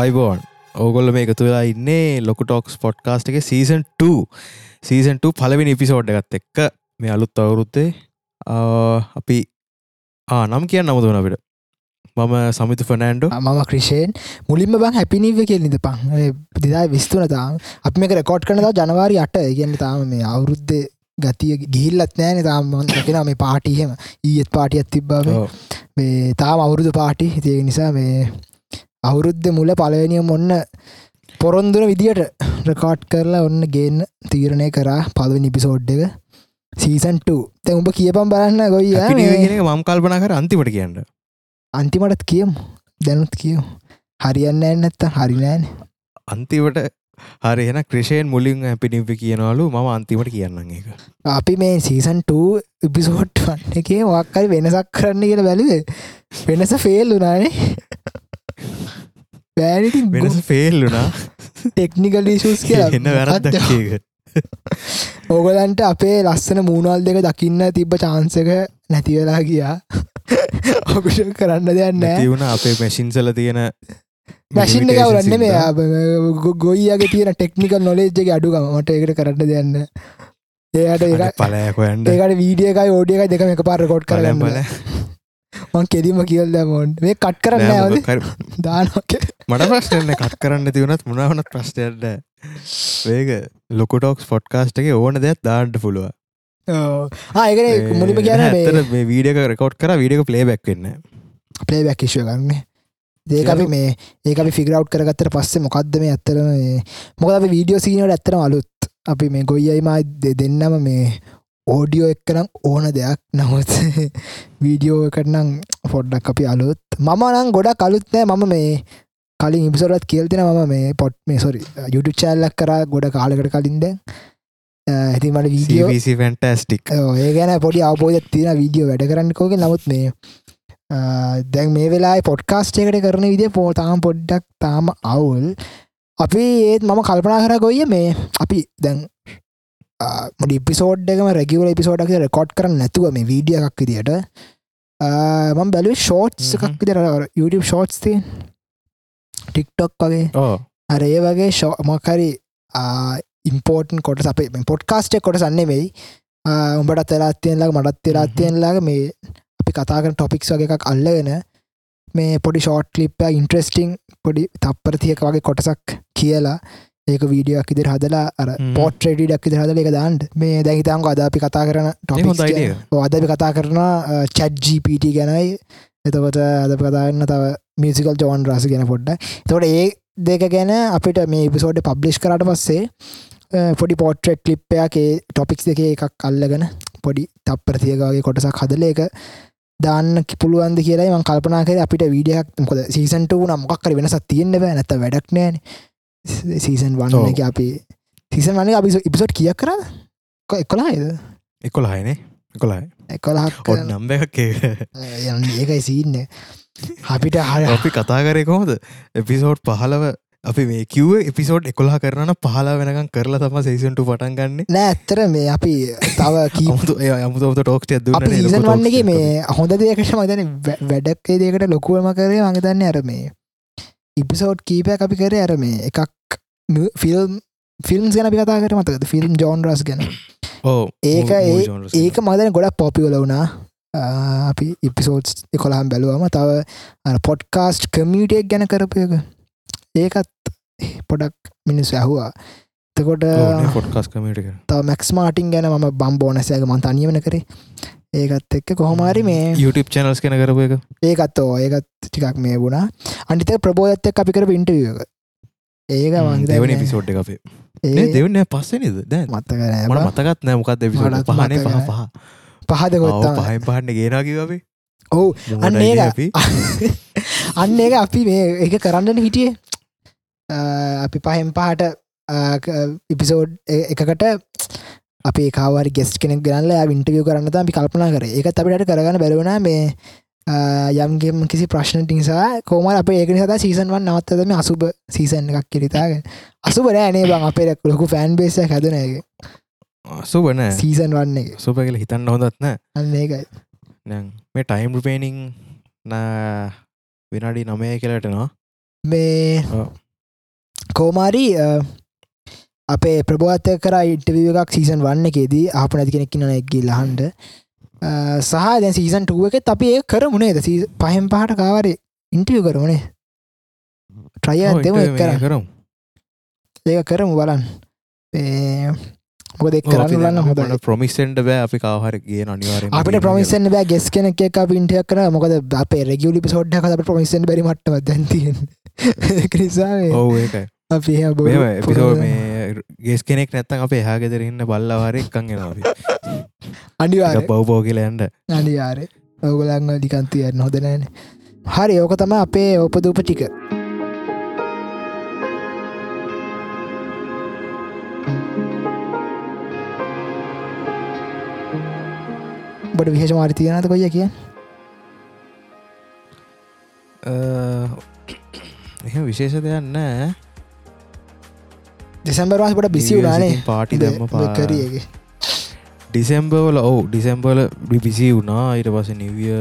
අයිබෝන්. ඕගොල්ල මේ එකතු වෙලා ඉන්නේ ලොකු ටොක්ස් පොඩ්කාස්ට් එක සීසන් 2 සීසන් 2 පලවෙනි ඉපිසෝඩ් එකත් එක්ක මේ අලුත් අවුරුත්තේ අපි ආ නම් කියන්න නමුතුන අපිට. මම සමිතු ෆනෑන්ඩෝ මම ක්‍රෂයෙන් මුලින්ම බං හැපිනිව කියලිද පං දෙදා විස්තුන තාම. අප මේක රෙකෝඩ් කනද ජනවාරි අට ඉගන්න තාම මේ අවුරුද්ධ ගතිය ගිහිල්ලත් නෑන තාම. කෙන මේ පාටිහෙම ඊත් පාටියත් තිබ්බාව මේ තාම අවුරුදු පාටි හිතිය නිසා මේ අවුරුද්ධ මුල පලවෙනිය ඔන්න පොරොන්දුර විදිට රකාට් කරලා ඔන්න ගේන්න තීරණය කරා පලව නිපිසෝඩ් එක. සීසන්ට තැ උඹ කියපම් බලන්න ගොයි මම් කල්පන කර අන්තිමට කියන්න. අන්තිමටත් කියම්. දැනුත් කියෝ හරියන්න ඇන්නත්ත හරිනෑන අන්තිවට හරි එන ක්‍රෂයෙන් මුලින් පිනිපි කියනවලු. මම අන්තිමට කියන්න එක අපි මේ සීසන්ට ඉපිසෝට් වන්න එකේ වක්කරි වෙනසක් කරන්න කියලා බැලුවේ. වෙනස ෆෙල් වනානේ බෑනි වෙනස ෆෙල්ලුනා ටෙක්නිකල් ශස් කිය එන්න වැරදක් ඕගලන්ට අපේ ලස්සන මූුණල් දෙක දකින්න තිබ්බ චාන්සක නැතිවෙලා ගියා. ඔකුෂ කරන්න දෙයන්න තිවුණ අපේ මැසින්සල තියෙන මැසින් කවරන්න මේ ගොයිගේ තියෙන ටෙක්නිකල් නොලේජ්ගේ අඩුගම මට එකට කරන්න දෙයන්න ඒයට ඒ පලයකොයන්ට ඒකට වීඩියකයි ඕඩියක දෙක එක පාර කොට් කරන්න පල මං කෙදීම කියල්ද මොන් මේ කට් කරන්න දානක මට ප්‍රශ්නය කත් කරන්න තිවුණත් මුණවනත් ප්‍රශ්ටයට වේග ලොකොටොක්ස් ෆොට්කාස්ට් එක ඕන දෙයක් දාන්ට පුළුව ආයකන මුලිම කියන මේ වීඩියක රකෝඩ් කර වීඩියක ප්ලේ බැක්වෙන්න ප්ලේ බැක්කිශ්ව ගන්න ඒකි මේ ඒකි ෆිගරව් කරගත්තර පස්සේ මොකක්ද මේ ඇත්තරම මොකද වීඩියෝ සීනට ඇත්තරම අලුත්. අපි මේ ගොයියයිමයි දෙන්නම මේ ඕඩියෝ එක්කනම් ඕන දෙයක්. නමුත් වීඩියෝ එකටනම් පොඩ්ඩක් අපි අලුත්. මම නම් ගොඩක් අලුත්නෑ මම මේ කලින් ඉපිසොරත් කියල්තින මම මේ පොට් මේ සොරි යුටු චැල්ලක් කර ගොඩ කාලකට කලින්ද ඇති මට වීඩියෝ ෆැන්ටස්ටික් ඒ ගැන පොඩි අවබෝධ තියෙන වීඩියෝ වැඩ කරන්නකෝක නමුත් මේ දැන් මේ වෙලා පොඩ්කාස්ට් එකට කරන විදිය පෝතාම් පොඩ්ඩක් තාම අවුල්. අපි ඒත් මම කල්පනා කර ගොය මේ අපි දැන් ඉපිසෝඩ්ගම රැගවල පිසෝඩක් රෙකෝඩ් කරන්න නැතුව මේ වීඩිය එකක් විදියට මම බැලුව ෂෝට්ස් එකක් විදිර YouTube ෂෝට්ස් තිය ටික්ටොක් වගේ. අර ඒ වගේ ෂෝ මොකරි ඉම්පෝර්ටන් කොට අපේ පොඩ්කාස්ටක් කොට සන්නේ වෙයි උඹට තෙලාත්තියෙන්ලා මටත් තෙලාත්තියෙන්ලාග මේ අපි කතාකන ටොපික්ස් වගේ එකක් අල්ලගෙන මේ පොඩි ෂෝට් ලිප්ප ඉන්ට්‍රස්ටිං පොඩි තප්පරතියක වගේ කොටසක් කියලා ඒක වීඩියක් ඉදිර හදලා අර පෝට් ්‍රඩිඩක් ඉදිර හදල එක දාන්ට මේ දැහිතංක අද අපි කතා කරන ටොප අදපි කතා කරන චැට්ජීපට ගැනයි. එතකොට අද කතාන්න තව මියසිකල් ජෝන් රස ගැන පොඩ්ඩ තොට ඒ දෙක ගැන අපිට මේ ඉපිසෝඩ් පබ්ලිෂ් කරට පස්සේ පොඩි පෝට්‍රෙට් ලිප්පයගේ ටොපික්ස් දෙක එකක් අල්ලගෙන පොඩි තප්පරතියකගේ කොටසක් හදල එක දාන්න කිපුළුවන්ද කියලා ම කල්පනා කර. අපිට වීඩියක් මොකද සීසන්ට වුන මොක්කර වෙනසත් තියෙන්න්න බෑ. නැත වැඩක් නෑන සීසන් වන්න එක අපි සීසන් වන්න අපි ඉපිසෝට් කියක් කර එකොලායිද එකොලායිනේ එකොලායි එකොලහක් ඔ නම්බ එකක් යන්න ඒකයි සීන්න අපිට හර අපි කතා කරය කොහොද එපිසෝඩ් පහලව අපි මේ කිව්ව එපිසෝඩ් එකොලා කරන පහලා වෙනකම් කරලා තම සේසන්ට පටන් ගන්න. නෑ ඇත්තර මේ අපි තව කීමුතු යමුතුත ටෝක්ට ඇද වන්නගේ මේ හොඳ දෙයකට මතන වැඩක්ේ දෙකට ලොකුවම කරේ මඟතන්න අර මේ ඉපිසෝඩ් කීපයක් අපි කරේ අර මේ එකක් ෆිල්ම් ෆිල්ම්ස් ගැන අපි කතා කර මතකද? ෆිල්ම් ජෝන් රස් ගැන. ඒක ඒක මදන ගොඩක් පොපිවල වුණා. අපි ඉපිසෝඩ්ස් කොලාම් බැලුවම තව පොඩ්කාස්ට් කමියටෙක් ගැන කරපයක ඒකත් පොඩක් මිනිස් ඇහවා. තකොට තව මැක්ස් මාටින් ගැන ම බම්බෝනසයක මන්ත අනියමන කරේ ඒකත් එක්ක කොහොමාරි මේ YouTube චනල්ස් කෙන කරපු එක. ඒකත්තෝ ඒකත් ටිකක් මේ වුණා. අනිත ප්‍රබෝධත්ත අපි කර පින්ටවියක ඒක දෙවනි පිසෝඩ් අපේ. ඒ දෙවන්න පස්සනද දැ මත්තක මට මතකත් නෑ මොකක්ද විසට පහන පහ පහ පහද ගොත්තා පහන් පහන්න ගේනාකිවේ ඔවු අන්න ඒ අන්න ඒක අපි මේ එක කරන්නන හිටියේ? අපි පහෙන් පහට ඉපිසෝඩ් එකකට අපි කාවරි ගෙස් කෙනෙක් ගනල විින්ටවිය කරන්න අපි කල්පනා කර. ඒක අපිට කරගන්න බැලවන මේ යම්ගේම කිසි ප්‍රශ්නට නිසා කෝම අප ඒක සත සීසන්වන් නවත්තදම අසුබ සීසන් එකක් කිරිතාග අසුබ නෑනේ බං අපේ ලොකු ෆෑන් බේස හැදනගේ සුබන සීසන් වන්නේ සුප කියල හිතන්න හොඳත්න අන්න ඒකයි. මේ ටයිම් රුපේනිං විනාඩි නමය කියලටනවා මේ. කෝමාරි අපේ ප්‍රබෝත කර ඉටවිය එකක් සීසන් වන්න එකේදී අප නැති කෙනෙක් න එක්ගේ ලහන්ඩ සහ දැන් සීසන් ටුව එකෙත් අපි ඒ කරමුණේ ද පහෙන් පහට කාවරේ ඉන්ටිය කරමුණේ ට්‍රය දෙම කර කරමු. ඒක කරමු බලන් මොක දෙක් කරන්න හොඳ ප්‍රමිසෙන්ට බෑ අපි කාහර කිය අනිවාර අපිට ප්‍රමිසන් බෑ ගෙස් කෙනෙක් එක පින්ටයක් කර මොකද අපේ රෙගියලි සෝඩ්හ අප ප්‍රමිසන් බැරි මට්ටව දැන්තියෙන් ක්‍රිසාාවේ ඔවු ඒකයි අපි එපිසෝ. මේ ගෙස් කෙනෙක් නැත්තන් අප එහාගෙදරන්න බල්ලවාර එක්කන් ගෙනාව අනිවාර බව්බෝ කියලයන්ට අනිවාරය. ඔගුලං ලිකන්තියන්න හොදනෑන හරි ඕක තම අපේ ඕපදූප ටික. බට විහේෂ මාරි තියනත කොය කිය එහ විශේෂ දෙයක් නෑ දෙසම්බරවාසට බිසි වුණානේ පාටි දැම්ම කරගේ ඩිසෙම්බර්වල ඔවු ඩිසෙම්බල බිසි වුණා ඊට පස නිවිය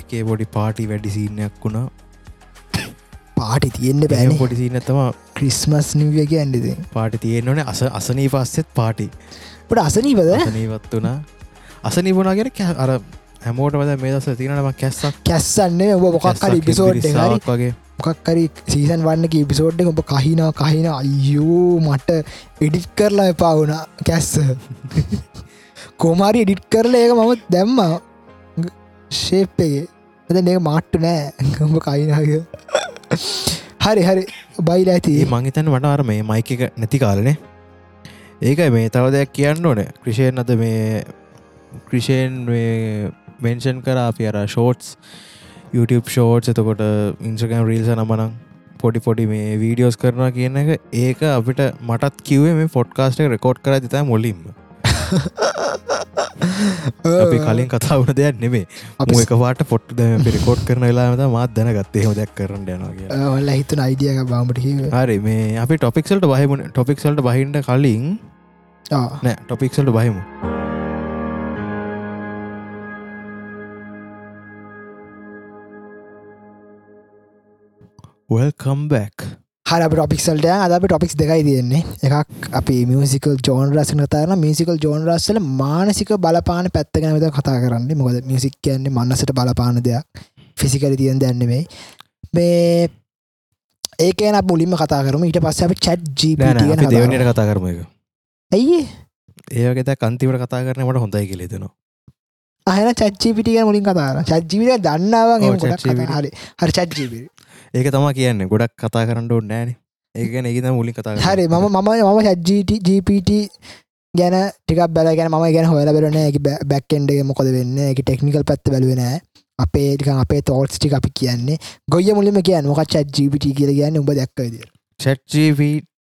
එකේ පොඩි පාටි වැඩි සීනයක් වුණා පාටි තියෙන්න්න බෑන බෑන පොඩි සීනතම ක්‍රිස්මස් නිවිය කියන්නද පාටි තියෙන්න්නනේ අස අසනී පස්සෙත් පාටි ට අසනීපද අසනීවත් වුණා අසනිබුණාගෙන කෑ අර හැමෝට වද මේ දස තිනටම කැස්සක් කැස්සන්නේ ඔබ හරි ිසාක් වගේ මොකක්කරි සීසන් වන්නක ඉපිසෝඩ් ඔබ කහිනා කහින අයෝ මට එඩිට් කරලා එපා වුණ කැස්ස. කෝමාරි එඩිට් කරල ඒක මම දැම්මා. ශේප්පගේ එද ඒ මාට්ටු නෑ. ගඹ කයිනාග හරි හරි. බයිල ඇති. ඒ මංහිතන් වට අර මේ මයික එක නැති කාලනේ. ඒකයි මේ තව දෙයක් කියන්න ඕන. ක්‍රිෂයෙන් අද මේ ක්‍රිෂයෙන් මෙන්ෂන් කර අපි අර ෂෝට්ස් YouTube ෂෝට්ස් එතකොට ඉන්ස්ගම් රීල්ස නමනං පොඩි පොඩි මේ වීඩියෝස් කරනවා කියන එක. ඒක අපිට මටත් කිවේ මේ ෆොඩ්කාස්ට රෙකෝඩ් කර තිතා මුලින්ම. අපි කලින් කතාවන දෙයක් නෙමේ අපි එක වාට පොට් පිරිකෝඩ් කරන වෙලාමත මාත් දැනගත්තේ. හෝ දැක් කරන්න යනවා ඔල්ල හිතුන අයිඩියක බාමට හරි මේ අපි ටොපික්සල්ට බහිමුණ ටොපික්සල්ට බහින්ට කලින් නෑ ටොපික්සල්ට බහිමු වල්කම් බැක් හර ටොපික්සල්ට අද ටොපික්ස් දෙකයි තියෙන්නේ. එකක් අපි මියසිකල් ජෝන් රසන තරන මියසිකල් ජෝන් රස්සල මානසික බලපාන පැත්තගෙනමද කතා කරන්න. මොකද මියසික් කියන්නේ මන්නසට බලපාන දෙයක්. ෆිසිකල තියන් දැන්නෙමයි මේ ඒකන මුලින්ම කතා කරම. ඊට පස්ස අප චට් ජීප දෙවනට කතා කරම. එක ඇයි? ඒකත කන්තිවට කතා කරනට හොඳයි කෙලෙතනවා අහන චච්චිපිටිය මුලින් කතාර චජ්ජීවිට දන්නාව. හරි. හරි චජ්ජීපි ඒක තමා කියන්න ගොඩක් කතා කරන්න ඕන්න නෑන ඒකන ඒකත මුලින් කතා. හරි මම මම චජ්ජීට ජීපට ගැන ටික බැල ගැන ම ගැන හොල බරන බැක්කෙන්ඩගේ මොකද වෙන්න? එක ටෙක්නිකල් පැත්ත බැලුවෙන අපේ ටික අපේ තෝටස් ටික අපි කියන්නේ. ගොය මුලිම කියන්න මොක චත් ජීපට කියල කියන්න? උඹ දැක්කද චට්ජීව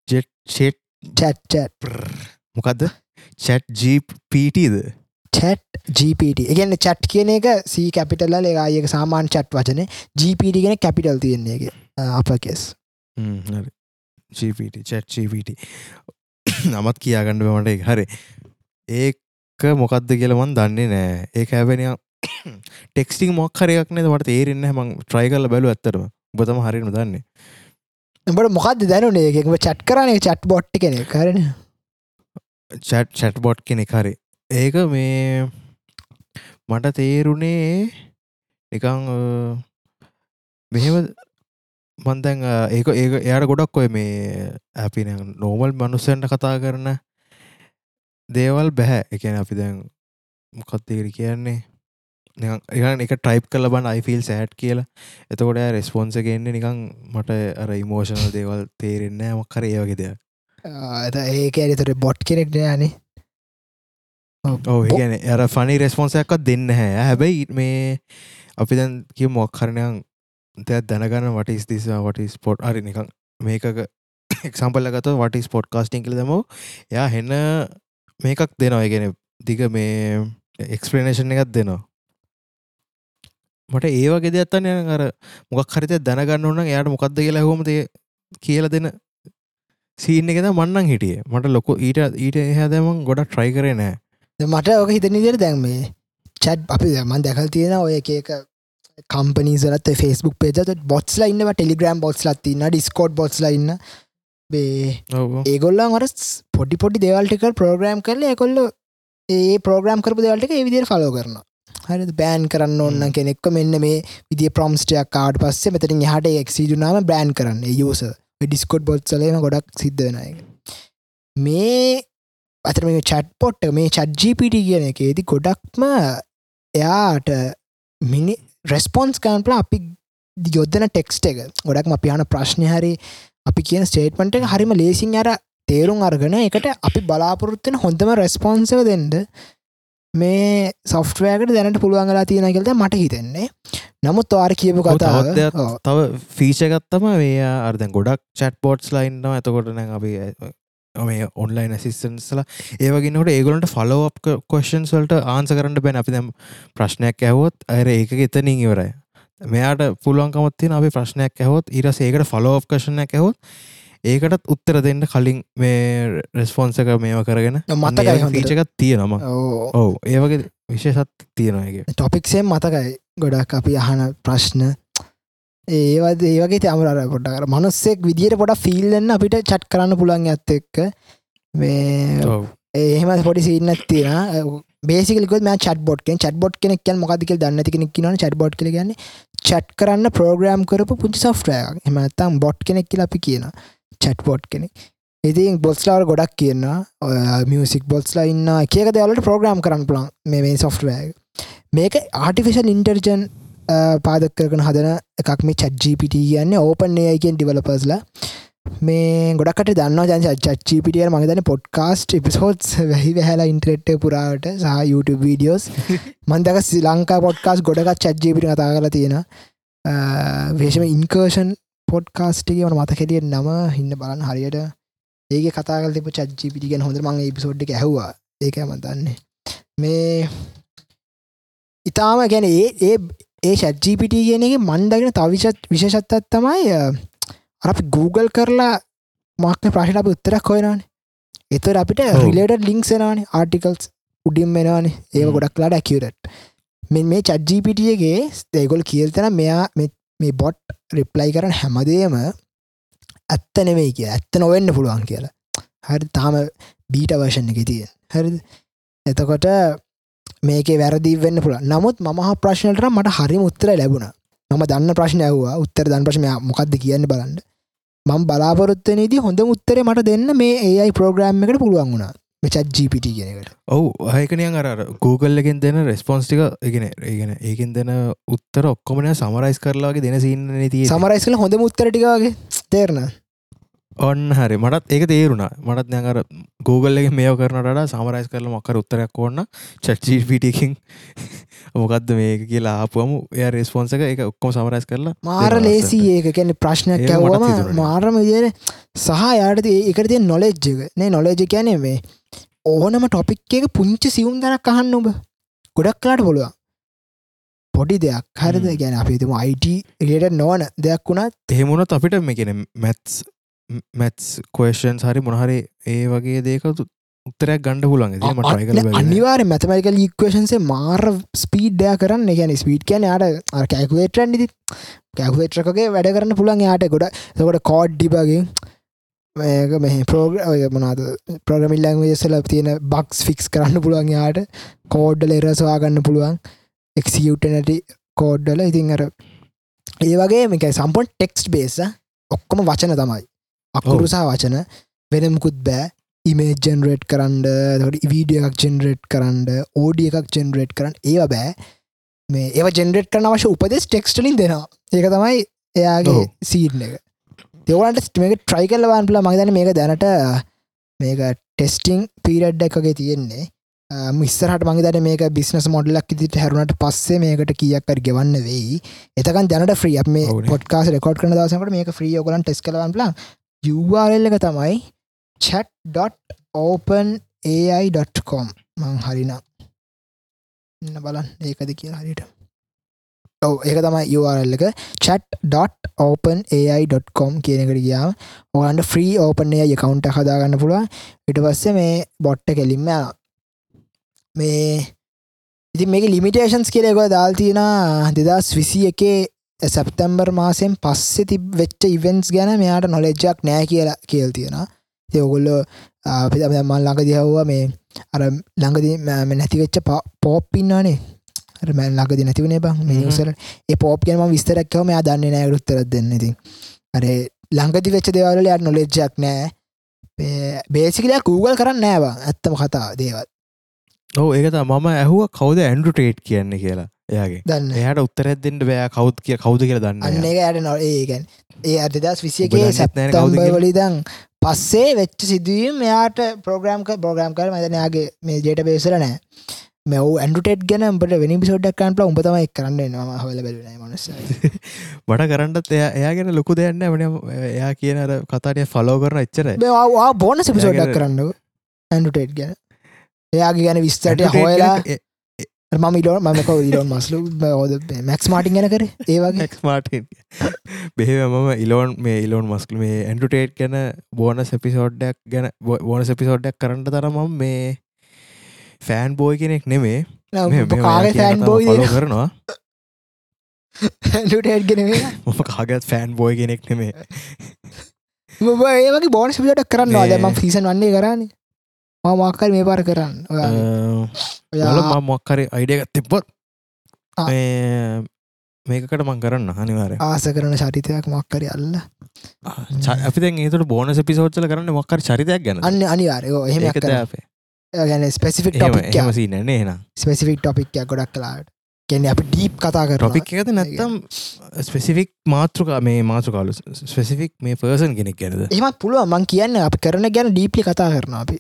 ජෙට් ෂෙට් චට්චට් මොකක්ද චැට් ජීපීටද චට් ජීපට එකන්න චට් කියන එක සී කැපිටල්ල ඒඒක සාමාන් චට් වචන. ජීපට ගෙන කැපිටල් තියන්නේ අප කෙස් ජීපට චැට් ජීපට නමත් කියාගණඩ මට එක හරි. ඒක මොකක්ද කියලමන් දන්නේ නෑ. ඒ හැබෙන ටෙක්ස්ටිං මොක්හරයක් නද මට තේරෙන්න මං ට්‍රයි කල්ල බැලු ඇත්තරම බතම හරිම දන්නේ. උඹට මොකක්ද දැනුනේ? එකම චට් කරන චට් බොට්ටි කෙනෙ කරන චට් චැට් බොට් කෙනෙ හරි ඒක මේ මට තේරුණේ නිකං මෙහෙම මන්දැන් ඒක ඒක එයාට ගොඩක් ඔය මේ ඇපි නෝමල් මනුස්සන්ට කතා කරන දේවල් බැහැ. එකන අපි දැන් මොකත්තේකර කියන්නේ? නිකන් එක ටයිප් කල බන් අයිෆිල් සෑට් කියලා. එතකොට රෙස්පොන්ස ගෙන්න්නේ නිකං මට අර ඉමෝෂණල් දේවල් තේරෙන්න මක්කර ඒවගේ දෙයක්. ඒක ඇරිතොට බොට් කෙනෙක් යනේ ඕ ගැන ඇර ෆනි රෙස්පොන්සයක්ත් දෙන්න හැ හැබැයි මේ අපි දැන් කිය මොක්කරණයන් දෙයක් දැනගන්න වට ස්තිස වට ස්පොට් අරි නිකං මේකක එක්සම්පල්ල ගත වට ස්පොට් කාස්ටිං කල දම. යා හෙන්න මේකක් දෙනවා. ගෙන දිග මේ එක්ස්ප්‍රනේෂන් එකත් දෙනවා. මට ඒවගේ දෙයක්ත්තන්න යන අර මොකක් හරිත දැනගන්න ඕන්න යායට මොකක්ද කියලා හොමද කියල දෙන සීන එකද මන්නන් හිටිය. මට ලොක ඊට ඊට එහදමන් ගොඩක් ට්‍රයි කරේ නෑ මට ඕක හිතන දිර දැන් මේ චට් අපි මන් දැකල් තියෙන ඔය එක කම්පනීසලත් ෆස්බුක් පේජත බොත්ස්ලා ඉන්න ටෙලිග්‍රම් බොත්ස්ලත් ඉන්න ඩිස්කෝඩ් බොත්ස්ලා ඉන්න බේ ඒගොල්ලන් අර පොඩි පොඩි දෙවල්ටික ප්‍රෝග්‍රම් කරල එකොල්ල ඒ ප්‍රෝග්‍රම් කරපු දෙවල්ටික විදිර ෆලෝ කරන හරි බෑන් කරන්න ඔන්න කෙනෙක්ක මෙන්න මේ විදි ප්‍රම්ස්ටයක් කාඩ පස්සේ මෙතරින් හට එක්සිජුනාම බෑන් කරන්න. යස ඩිස්කොට් බොත්සලේම ගොඩක් සිද්ධ වෙන එක මේ අතර මේ චට් පොට්ට මේ චට්ජීපිට කියන එකේති ගොඩක්ම එයාට මිනි රෙස්පොන්ස් කන්පල අපි යොද්දන ටෙක්ස්ට එක. ගොඩක් අපි යන ප්‍රශ්නය හරි අපි කියන ස්ටේට්මට එක හරිම ලේසින් අර තේරුම් අර්ගන එකට අපි බලාපොරොත්වෙන හොඳම රෙස්පොන්සව දෙන්ඩ මේ සොෆ්ටවෑකට දැනට පුළුවන්ගලා තියෙන කියලද මට හිතෙන්නේ. නමුත් වාර කියපු කතාව. තව ෆීචගත්තම මේ අර්දැන් ගොඩක් චට් පෝට්ස් ලයින්නවා ඇතකොටන අපි මේ ඔන්ලයින් ඇසිස්ටන්ස්ල ඒවගෙනට ඒගලට ෆලෝ කොෂන් වලට ආන්ස කරන්න බැන. අපි දැම් ප්‍රශ්නයක් ඇහවොත් අර ඒක එතනින් ඉවරයි. මෙයාට පුළුවන්කමත්තින අපි ප්‍රශ්නයක් ඇහොත් ඉරස ඒකට ෆලෝ කෂණයක් ඇහොත් ඒකටත් උත්තර දෙන්න කලින් මේ රෙස්පොන්සක මේව කරගෙන හොඳට. ෆීචකත් තියෙනම ඔවු. ඒවගේ විශේෂත් තියෙනගේ ටොපික්සේ මතකයි. ගොඩක් අපි අහන ප්‍රශ්න ඒවද ඒවගේ තමරර පොඩ්ඩකර මනුස්සෙක් විදිට පොඩ ෆිල්ලන්න අපිට චට් කරන්න පුළන් ඇත්ත එක්ක. මේ එහෙම පොඩි සින්න තියෙන බේසිකලක චට බොට් චට බොට් කෙනෙක්. මොකදක දන්න කෙනෙක් න චට බොට් කලගන්න චට් කරන්න ප්‍රෝග්‍රම් කරපු පුංචි සොෆ්ටය එමතම් බොට් කෙනෙක් කියල අපි කියන චට් බොට් කෙනෙක්. ඉතින් බොස්ලාවට ගොඩක් කියන්න මියසික් බොත්ස්ලා ඉන්න කියක දවලට ප්‍රෝග්‍රම් කරන්න පලන් මේ සොෆ්ටවෑ මේක ආටිෆිශල් ඉන්ටර්ජන් පාදක් කරන හදන එකක් මේ චජ්ජීපිට කියන්නේ. ඕපන් ඒයකෙන් ඩිවලපස්ලා මේ ගොඩකට දන්න ජන් චච්චිපිටිය මගේතන පොඩ්කාස්ට් එපිසෝඩ්ස් වැහි වැහලා ඉන්ට්‍රෙට් පුරාවට සහ YouTube වීඩියෝස් මන්දක ශ්‍රී ලංකා පොඩ්කාස් ගොඩකත් චජ්ජීපිට කතා කලා තියෙන වේශම ඉන්කර්ෂන් පොඩ්කාස්ටිගේ වන මත කෙටිය නම හින්න බලන්න හරියට. ඒක කතාකල තිබ චජ්ජිපිටි ගැන හොඳ මගේ එපිසෝඩ් ඇහවා. ඒක මතන්නේ මේ ඉතාම ගැන ඒ ඒ ෂැජ්ජිපිට කියන එක මන්දගෙන තවිශත් විශේෂත්තත් තමයි අපි Google කරලා මාක්න ප්‍රශ්න අප උත්තරක් හොයනවාන. එතර අපිට. රිලේට ලිංක්සෙනවාන ආටිකල්ස් උඩින් වෙනවාන ඒ හ්ම්. ගොඩක්ලාට ඇකියරට් මෙ මේ චජ්ජිපිටියගේ ඒගොල් කියල්තන මෙයා මේ බොට් රිප්ලයි කරන හැමදේම ඇත්ත නෙවෙයි කිය ඇත්ත නොවෙන්න පුළුවන් කියලා. හරි තාම බීට වර්ෂණ එක තිය හරි එතකොට මේකේ වැරදි වෙන්න පුළ නමුත් මහ ප්‍රශ්නයට මට හරි උත්තර ලැබුණ. මම දන්න ප්‍රශ්න ඇව්වා උත්තර දන් ප්‍රශ්නය මොකක්ද කියන්න බලන්න. මං බලාපොරොත්වනේදී හොඳ උත්තරේ මට දෙන්න මේ ඒයි ප්‍රෝග්‍රම් එකට පුළුවන් වුණා. මෙචත් ජීපිට කියනකට ඔවු. හයකනියන් අර එකෙන් දෙන රෙස්පොන්ස්ටික ඉගෙන ඒගෙන ඒකෙන් දෙන උත්තර ඔක්කොමන සමරයිස් කරලාගේ දෙන සින්න තිය සමරයිස් කල හොඳ උත්තරටිකගේ තේරණ ඔන්න හරි. මටත් ඒක තේරුණා. මටත් නැඟර Google එක මේෝ කරනට සමරයිස් කරල මොක්කර උත්තරයක් ඕන්න චට්ජීපිටකින් මොකක්ද මේක කියලා ආපුවම එය රෙස්පොන්සක එක ඔක්කොම සමරයිස් කරලා මාර ලේසි ඒක. කැන ප්‍රශ්නයක් ඇවම. මාරම විදිර සහ යායට එකට තිය නොලෙජ්ජක නේ නොලේජ කැනේ මේ ඕනම ටොපික් එක පුංචි සිවුම් දරක් අහන්න ඔබ ගොඩක් කලාට පුළුවන්. පොඩි දෙයක්. හරිද. ගැන අපිතුම අයිට ඉලට නොවන දෙයක් වුණත් එහෙමුණත් අපිට මේකෙන මැත්ස් මැත්ස් කෝේෂන් හරි මොනහරි ඒ වගේ දේක උත්තරයක් ගණඩ පුලන් අනිවාර මැතමයිකල් ඉක්වේෂන්සේ මාර ස්පීඩ්ඩය කරන්න. ගැන ස්පීට් කියන යාට කැකුවේටරන් ඉදි කැකුවේට්‍රකගේ වැඩ කරන්න පුළන් යාට ගොඩ සකොට කෝඩ් ඩිබගේ මේක මෙහ පෝග්‍ර මනාද ප්‍රගමිල්ලං වෙසල තියෙන බක්ස් ෆික්ස් කරන්න පුළුවන් යාට. කෝඩ්ඩල එරසවා ගන්න පුළුවන්. එක්සිියට නැටි කෝඩ්ඩල ඉතින් අර ඒ වගේ මේක සම්පොන් ටෙක්ස්් බේස ඔක්කොම වචන තමයි අකුරුසා වචන. වෙනමුකුත් බෑ. ඉමේ ජෙනරේට් කරන්ඩ තොට වීඩිය එකක් ජෙනරේට් කරන්ඩ ඕඩිය එකක් ජෙනරේට් කරන්න ඒව බෑ. මේ ඒව ජෙනරේට් කරන අවශ්‍ය උපදෙස් ටෙක්ස්ටලින් දෙනවා. ඒක තමයි එයාගේ. සීට් එක. දෙවලට මේක ට්‍රයි කල්ලවාන් පල මගදන මේක දැනට මේක ටෙස්ටිං පීරඩ් එකගේ තියෙන්නේ. මිස්සරට මගේදට මේක බිස්නස් මොඩලක් ඉදිට හැරුණට පස්සේ මේකට කියක්කර ගෙවන්න වෙයි. එතකන් දැනට ්‍රිය මේ. පොඩ්කාස් රෙකෝඩ් කරන දසකට මේක ්‍රිය ඔකලන් ටෙස් කලවන් පලා URL එක තමයි chat.openai.com මං හරිනම්. ඉන්න බලන් ඒකද කියලා හරිට ඔව ඒක තමයි URL එක. chat.openai.com කියන එකට ගියාම ඔගන්ට ෆ්‍රී ඕපන් ඒ කවුන්ට හදාගන්න පුළුවන්. ඉට පස්සේ මේ බොට්ට කෙලින්ම යනවා. මේ ඉතින් මේක ලිමිටේෂන්ස් කියලෙක දාල් තියෙන දෙදස් විසි එකේ සැප්තැම්බර් මාසයෙන් පස්සෙ තිබ වෙච්ච ඉවෙන්ස් ගැන මෙයාට නොලෙජ්ජක් නෑ කියලා කියල් තියෙන ඒ ඔගොල්ලෝ අපිත මල් ළඟ දිහව්වා මේ අර ළඟදී නැතිවෙච්ච පෝප්පින්නනේ මැල් ළඟද නැතිවනේ බං මිනිසර ඒ පෝප් කියම විස්තරක්කවම යා දන්නේ නෑ රුත්තර දෙන්න. ඉති අර ළඟදි වෙච්ච දෙවල යට නොලෙජ්ජක් නෑ. බේසිකලයක් Google කරන්න නෑවා ඇත්තම කතා දේවල් ඕ ඒකත මම ඇහුව කවද ඇන්ඩු ටේට් කියන්නේ කියලා එයාගේ. දන්න එයාට උත්තරැත්දෙන්ට බෑ කවුත් කිය කවුද කියලා දන්න අන්න. එක යට නො ඒගැන් ඒ අර්දදස් ඔබ විසියගේ දන්නෙත් නෑනේ කවුද සැප්තම්බ කියලා? වලිදං පස්සේ වෙච්ච සිදුවීම් මෙයාට ප්‍රෝග්‍රම් ප්‍රෝග්‍රම් කර මදනයාගේ මේ ජේට බේසර නෑ. මෙව ඇන්ඩුටෙට් ගැන උඹට වෙනි පිසෝඩ්ඩක් කන්ට උඹ තමයි කරන්න ම හොල බැලන මනස මට කරන්නත් එයා එයාගෙන ලොකු දෙයන්න වන එයා කියන කතාටය ෆලෝ කරන එච්චර බෝන සිපිසෝඩ්ඩක් එයාගේ- කරන්න ඇන්ඩුටේට් ගැන එයාගේ ගැන විස්තට හොයලා මම ඉලෝ මක ඉලෝන් මස්ලු හෝද මැක්ස් මාටින් ගැන කර? ඒවගේ මාටින් බෙහෙව මම ඉලෝන් මේ ඉලෝන් මස්කල මේ ඇන්ටුටේට් ගැන බෝන සැපිසෝඩ්ඩක් ගැන බෝන සැපිසෝඩ්ඩක් කරන්නට තරමම් මේ ෆෑන් බෝයි කෙනෙක් නෙමේ ෆෑන් බෝයි කරනවා. ඇන්ඩුටේට් ගෙන මම කාගත් ෆෑන් බෝයි කෙනෙක් නෙමේ ඒවගේ බෝන සිපිට කරන්න මේ- ම ෆිසන් වන්නේ කරන්නේ මම මක්කල් මේ පාර කරන්න. ඔයාගේ. ල ඔයා ම මොක්කරි අයිඩියගත් තිබ්බොත් මේකට මං කරන්න හනිවාරය ආස කරන චරිතයක් මක්කරි අල්ල. අපි ඒතුට බෝන පිසෝච්චල කරන්න මොක්කර චරිතයක් ගැන අන්න අනිවාරයෝ එහෙම ගැන ස්පෙසිෆික් ටොපික් එනම් ස්පෙසිෆික් ටොපික් ගොඩක් කලාට කෙන අපි ඩීප් කතා කර ටොපික් එකද නැත්තම් ස්පෙසිෆික් මාතෘකා මේ මාතෘකාලු ස්පෙසිෆික් මේ පර්සන් කෙනෙක් ගැනද? එහමත් පුළුව මං කියන්න අපි කරන ගැන ඩීප්ලි කතා කරන අපි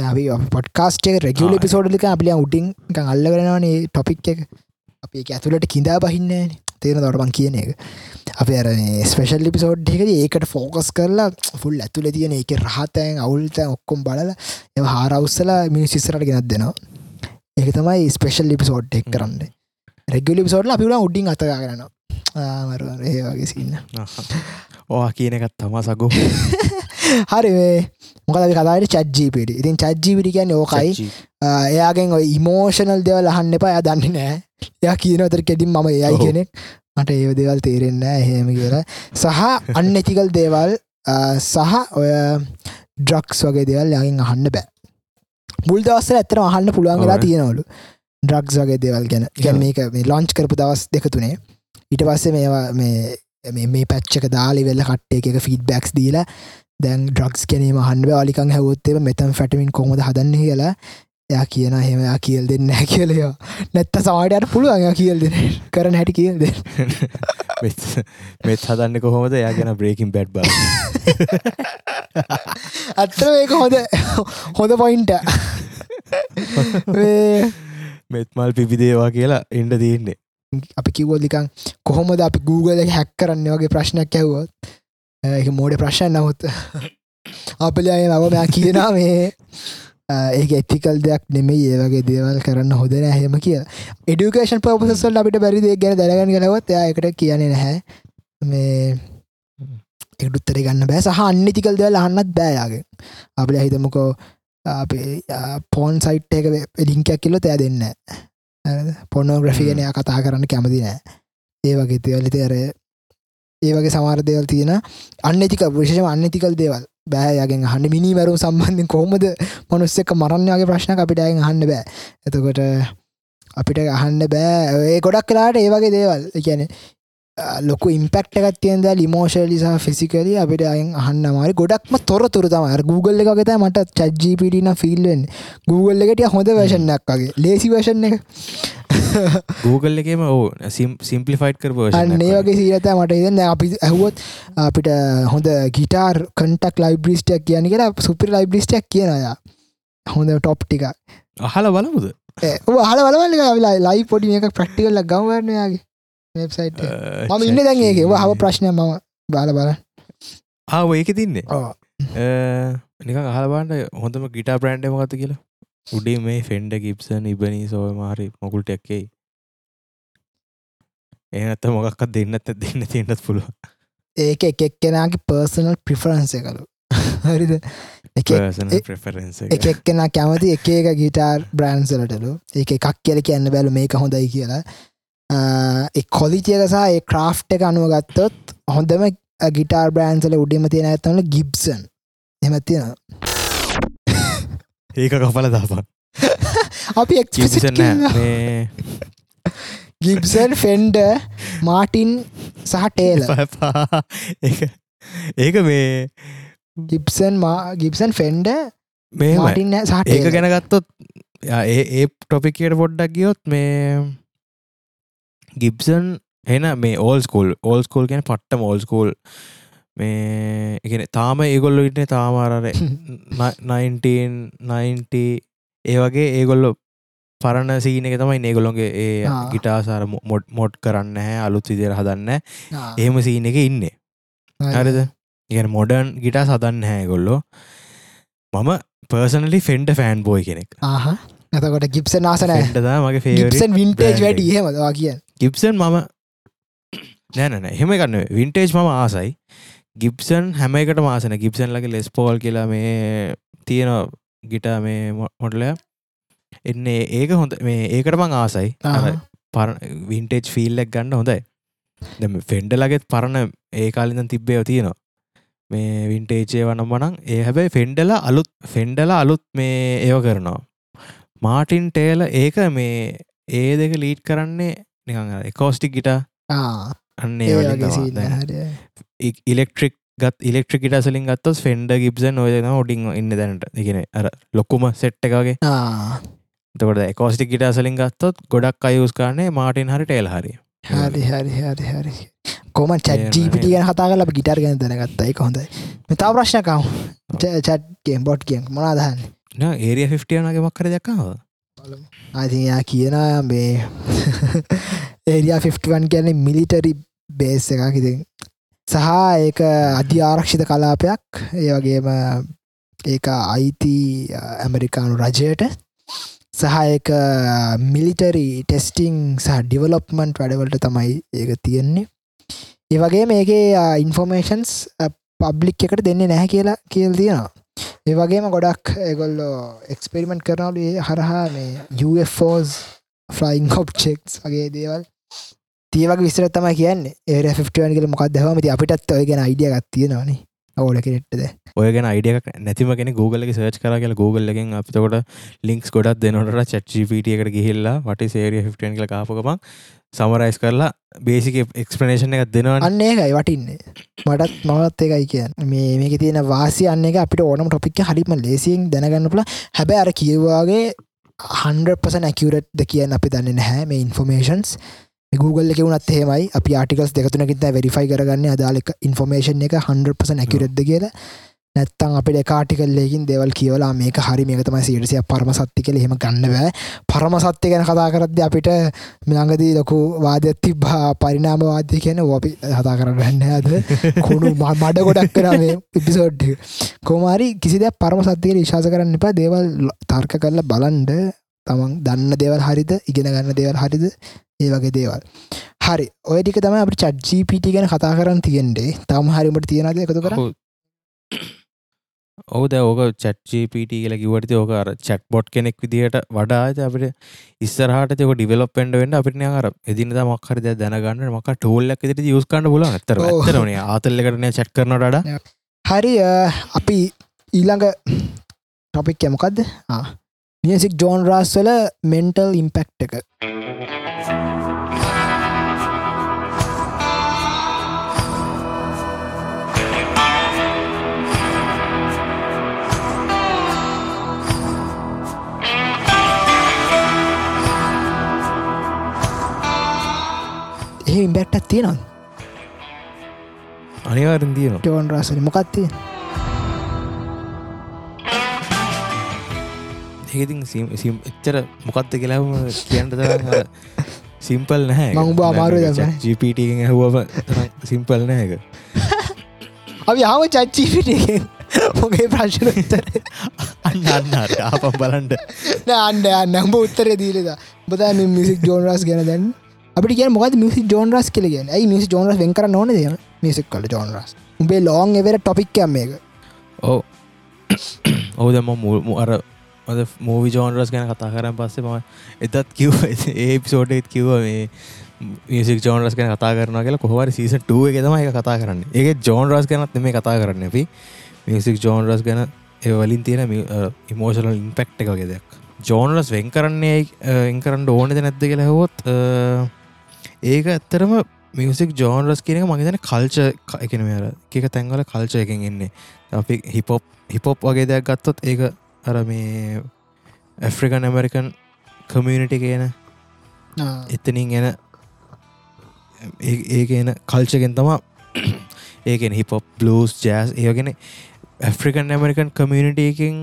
අපි පොට්කාස්ටේ රෙගල. පිසෝඩ්ලික අපිය උටින් අල්ල කරනවනේ ටොපික් එක. අපි ඇතුලට කිඳා බහින්න තේන දොටමන් කියන එක? අප අර ස්පේෂල් ලිපිසෝඩ් එක ඒකට ෆෝකස් කරලා ෆුල් ඇතුල තියෙන එක රහතෑන් අවුල්තැන් ඔක්කොම් බලල එ හාරවස්සලා මිනි සිස්සරට ගෙනත් දෙනවා. ඒක තමයි ස්පේෂල් ලිපිසෝඩ් එක් කරන්න. රෙගලි පිසෝඩ්ල අපිලා උඩින් අතගා කරනවා ඒ වගේ සින්න ඕ කියන එකත් තමා සගෝ හරි මොකද අපි කතාට චජ්ජීපිට ඉතින් චජ්ජීපිටි කියන්න ඕකයි. එයාගෙන් ඔය ඉමෝෂනල් දෙවල් අහන්න එපා. එයා දන්නේ නෑ එයා කියන අතර කෙඩින් මම එයයි. කෙනෙක්. මට ඒ දේවල් තේරෙන්න එහෙම කියලා. සහ අන්නතිකල් දේවල් සහ ඔය ඩ්‍රක්ස් වගේ දේවල් යාගෙන් අහන්න බෑ. මුල් දවස්සර ඇත්තර අහන්න පුළුවන් වෙලා. තියෙනවලු. ඩ්‍රක්ස් වගේ දේවල් ගැන. ගැන මේක මේ ලොංච් කරපු දවස් දෙක තුනේ. ඊට පස්සේ මේවා මේ මේ- පැච්චක දාලි වෙල්ල කට්ටේ එක ෆීඩ්බැක්ස් දීලා දැන් ඩ්‍රක්ස් ගැනීම හන්ඩ ලිකං හැවොත්තේ මෙතම් ෆැටමින් කොමද හදන්න කියලා. එයා කියන හෙම එයා කියල් දෙන්න කියලයා නැත්ත සමාටයට පුළුවන් එයා කියල් දෙන කරන හැටි කියල් දෙ මෙත් හදන්න කොහොමද? යා ගැන බ්‍රේකින් බැඩ් බල අත්තර ඒක හොඳ හොඳ පොයින්ට මෙත්මල් පිපිදේවා කියලා එන්ඩ තියන්නේ. අපි කිවෝලිකං කොහොමද අපි Google හැක් කරන්න වගේ ප්‍රශ්නයක් ඇව්වොත් මෝඩ ප්‍රශ්න නමුත්. අපලය මව මෙයා කියනා මේ ඒක එතිකල් දෙයක් නෙමෙයි ඒ වගේ දේවල් කරන්න හොද නැහෙම කිය එඩිකේෂන් පපසල් අපිට බැරිද ගැන දැනගන්න කලවත් එයා එකට කියන්නේ නැහැ. මේ එකුත්තර ගන්න බෑ. සහ අන්නිතිකල් දෙවල් අහන්නත් බෑයාගේ අපිට හිතමකෝ අපේ පෝන් සයිට් එක ලිංකයක් කිල්ල තෑ දෙන්න පොනෝග්‍රෆි ගෙනය කතා කරන්න කැමති නෑ. ඒ වගේ තේවලිත අර ඒ වගේ සමාර දේවල් තියෙන අන්නතික විශෂම අන්නතිකල් දේවල්. බෑයගෙන් හන්න මිනිවරු සම්බන්ධින් කොහොමද මනුස්සෙක් මරන්නගේ ප්‍රශ්න අපිට අයෙන් අහන්න බෑ. එතකොට අපිට අහන්න බෑ. ඒ ගොඩක් කලාට ඒ වගේ දේවල්. එකැන ලොක ඉම්පෙක්ට එකත් තියෙන්ද ලිමෝෂලිසා ෆිසිකලි අපිට අයෙන් අහන්න මාරි ගොඩක්ම තොරතුර තම Google එක ගෙත මට චජ්ජීපිටන ෆිල්වෙන් Google එකට හොඳ වර්ෂණයක් වගේ. ලේසි වර්ෂණ එක. Google එකම ඕ සිම්පලිෆයිට් කර අන්න ඒ වගේ. සීරත මට ඉදන්න අපි ඇහුවොත් අපිට හොඳ ගිටාර් කන්ටක් ලයිබ්‍රිස්ටක් කියන කියලා සුපිරි ලයිබ්‍රිස්ටක් කියනයා හොඳ ටොප් ටික අහල බලමුද? හල බලවල ලයි පොඩි මේක ප්‍රක්ටිකල්ල ගවරනයාගේ වෙබ්සයිට් මම ඉන්න දැන් ඒක. හව ප්‍රශ්නය මම බාල බල. ආව ඒක තින්නේ නික අහලබන්ට හොඳම ගිටා බ්‍රන්ඩ් මගත කියලා. උඩේ මේ ෆෙන්ඩ ගිප්සන් ඉබනී සෝය මාරි මොකුල්ට එක්කෙයි ඒනත මොකක්ත් දෙන්නත් දෙන්න තියන්නත් පුළුව ඒක එක එක්කෙනගේ පර්සනල් ප්‍රිෆරන්ස කලු හරිද? එක පර්සන ඒ- ප්‍රෙෆරන්ස එක. එක්කෙන කැමති එක එක ගිටාර් බ්‍රන්සලටලු එක එකක් කියල කියන්න බැලු මේක හොඳයි කියලා එක් කොලිචයක සහ ඒ ක්‍රාෆ් එක අනුව ගත්තොත් හොඳම ගිටාර් බ්‍රන්සල උඩිම තියෙන ඇතවල ගිබ්සන් එමතියෙන ඒක කපල දාපන්. අපි ගිබ්සන් ෆෙන්ඩ මාටින් සහ ටේල ඒක මේ ගිබ්සන් ගිබ්සන් ෆෙන්ඩ මේ මාටින් සහ ඒක ටේල. ගැන ගත්තොත් යා, ඒ ඒ ටොපිකට පොඩ්ඩක් ගියොත් මේ ගිබ්සන් එන මේ ඕල් ස්කූල් ඕල් ස්කූල් ගැන පට්ට මෝල් ස්කූල් මේ එකන තාම ඒගොල්ලො ඉටන තාමාරර 1990 ඒ වගේ ඒගොල්ලො පරණ සීන එක තමයි ඒගොලොන්ගේ ඒ. ගිටාසාර මොඩ් මොඩ් කරන්න හැ අලුත් විදිර හදන්න එහෙම සීන එක ඉන්නේ. හරි. හරිද? ඉගෙන මොඩර්න් ගිටා සදන්න හැගොල්ලෝ මම පර්සනලි ෆෙන්ඩ ෆෑන් බෝයි කෙනෙක් ආහ එතකොට ගිප්සන් ආසනෑ මගේ ෆේ ගිප්සන් වින්ටේජ් වැඩි හෙමවා කිය ගිප්සන් මම නෑනන එහෙම ගන්න වින්ටේජ් මම ආසයි. ගිප්සන් හැම එකට මාසන ගිප්සන් ලගේ ලෙස් පෝල් කියලා මේ තියෙන ගිටා මේ මොඩලය එන්නේ ඒක හොඳ මේ ඒකට මං ආසයි. පර වින්ටේජ් ෆිල්ලක් ගන්න හොඳයි. දැම ෆෙන්ඩ ලගෙත් පරණ ඒ කාලිඳ තිබ්බයව තියෙනවා. මේ වින්ටේජය වනම් වනං ඒ හැබැයි ෆෙන්ඩල අලුත් ෆෙන්ඩල අලුත් මේ ඒව කරනවා මාටින් ටේල ඒක මේ ඒ දෙක ලීට් කරන්නේ නිකං එකෝස්ටික් ගිට අන්නේ ඉලෙක්ට්‍රික් ගත් ඉලෙක්ට්‍රික් ට සලින් ගත්තස් ෆෙන්ඩ ගිබ්සන් ඔයන ඔඩින් ඉන්න දැනට. ඉගෙන අර ලොක්කුම සෙට් එකගේ තකොට එකෝස්ටික් ගිට සලින් ගත්තොත් ගොඩක් අයුස් කාරන්නේ මාටින් හරි ටේල් හරි. හරි හරි හරි හරි. කොම තේරුණා ගැන කතා කල ගිටර් ගැන දැනගත්තා. එක හොඳයි. මෙතා ප්‍රශ්නකම් චට්ගෙන් බොට් කියෙන් මොනාදහන්න ඒරිය ෆිටියනගේ මක්කර දක්කාව අතියා කියන මේ ඒරියා 51 කියන්නේ මිලිටරි බේස් එකක්. ඉතින් සහ ඒක අධි ආරක්ෂිත කලාපයක්. ඒ වගේම ඒක අයිති ඇමරිකානු රජයට. සහ ඒක මිලිටරි ටෙස්ටිං සහ ඩිවලොප්මන්ට් වැඩවලට තමයි ඒක තියෙන්නේ. ඒ වගේ මේකේ ඉන්ෆෝමේෂන්ස් පබ්ලික් එකට දෙන්නේ නැහැ කියලා කියල් තියෙනවා. ඒ වගේම ගොඩක් ඒගොල්ලෝ එක්ස්පෙරිමෙන්ට් කරනලු ඒ හරහා මේ UFOස් ෆ්ලයින් කොප්චෙක්ස් වගේ දේවල්. තියවගේ විස්තර තමයි කියන්නේ. ඒ ෆිටුවන් කල මොකක් දහමති අපිටත් ඔය ගැන අයිඩිය ගත්තියෙනවානේ අවෝල කෙනෙට්ටද ඔයගෙන අයිඩියක් නැතිම කෙන Google එක සර්ච් කර කියලා Google එකෙන් අපතකොට ලින්ක්ස් ගොඩක් දෙනොට චට්ජිපට එකට ගිහිල්ලා වට සේරිය ෆිටන් කල කාපකමක් සමරයිස් කරලා බේසික එක්ස්පනේෂන් එකක් දෙනවා අන්න ඒකයි වටින්නේ. මටත් මවත් එකයි කියන්න. මේ මේක තියෙන වාසි අන්න එක අපිට ඕනම ටොපික් හරිම ලේසියෙන් දැනගන්නපුල හැබැ අර කියවාගේ 100% ඇකියරට්ද කියන්න අපි දන්න නැහැ මේ ඉන්ෆෝමේෂන්ස් Google එක වුණත් එහෙමයි. අපි ආටිකස් දෙකතුනකිත වෙරිෆයි කරගන්න. අදාලක ඉන්ෆෝමේෂන් එක 100% ඇකිරෙද්ද කියලා. නැත්තං අපිට කාටිකල්ලයකින් දෙවල් කියවලා මේක හරි මේක තමයි සිටසිය පරම සත්ති කළ එහෙම ගන්නවෑ පරම සත්‍ය ගැන කතා කරද්ද අපිට මිළඟදී ලොකු වාදයක් තිබ්බා. පරිනාම වාදය කියන අපි හතා කරන්න ඇද කුණු ම- මඩ ගොඩක් කර මේ ඉපිසෝඩ් කෝමාරි කිසි දෙයක් පරම සත්‍යයට විශාස කරන්න එපා. දේවල් ල- තර්ක කරලා බලන්ඩ තමන් දන්න දේවල් හරිද? ඉගෙන ගන්න දේවල් හරිද? ඒ වගේ දේවල්. හරි. ඔයටික තම අප චජ්ජීපිට ගැන කතා කරන්න තියෙන්ඩේ තම හරිමට තියෙනද එකතු කර ඔවද ඕක චට්ජපට කියල කිවට ඕක අර චට් බොට් කෙනෙක් විදිහට වඩාද අපිට ඉස්සරහට තක ඩිවලපෙන්ඩ වෙන්න අපිට අර එදින මක්කර දැනගන්න මක ටෝල්ලක් ෙට යස්කන්න බල ඇතර. ඇතරනේ ආතල්ලකටන චට් කරනට හරි අපි ඊළඟ ටොපික් යමකක්ද මියසික් ජෝන් රාස්වල මෙන්ටල් ඉම්පෙක්් එක ඒ ඉම්බෙක්ටක් තියෙනවා අනිවාරෙන් තියනවා. ජෝන් රාසල මොකක්තිය ඒතින් සිම් එච්චර මොකක්ද කියලාම කියන්නට අර සිම්පල් නැහැ මං උඹ අමාරුයි දැන්. ජිපට හුවම සිම්පල් නෑක අපි ආව චච්චීපිට මොගේ ප්‍රශ්න උත්තර? අන්න අන්න හරි ආපම් බලන්ට අන්න නම්බ උත්තරය දීලද බතා මිසික් ජෝනරස් ගැන දැන් අපි කිය මොකද මිසි ජෝනරස් කලගෙන ඇයි මිසි ජෝනරස් වෙන්කර නොන ද මිසික් කල ජෝනරස් උඹේ ලෝන් එවර ටොපික් මේක. ඕ ඔහු දෙම මුල් අර අද මූවි ජෝන්රස් ගැන කතා කරන්න පස්සේ ම එතත් කිව් ඒ පිසෝටත් කිව්ව මේ මියසික් ජෝන්රස් ගැන කතා කරන කියලා කොහවර සීස ටුව එක තම එක කතා කරන්න. ඒ ජෝන්රස් ගැනත් මේ කතා කරන්න අපි. මියසික් ජෝන්රස් ගැන ඒවලින් තියෙන ඉමෝෂනල් ඉම්පෙක්් එක වගේ දෙයක්. ජෝනලස් වෙන් කරන්නේ එන් කරන්න ඕනෙද නැද්ද කියලා හවොත් ඒක ඇත්තරම මියසික් ජෝනරස් කියන එක මගේතන කල්ච එකන මෙර එක තැන්වල කල්ච එකෙන් එන්නේ. අපි හිපොප් හිපොප් වගේ දෙයක් ගත්තොත් ඒක අර මේ ඇෆ්‍රිකන් ඇමරිකන් කමියනිටි කියන එතනින් එන ඒක එන කල්චගෙන් තමා ඒකෙන හිපොප් බ්ලස් ජෑස් ඒගෙන ඇෆ්‍රිකන් ඇමරිකන් කමියනිටකින්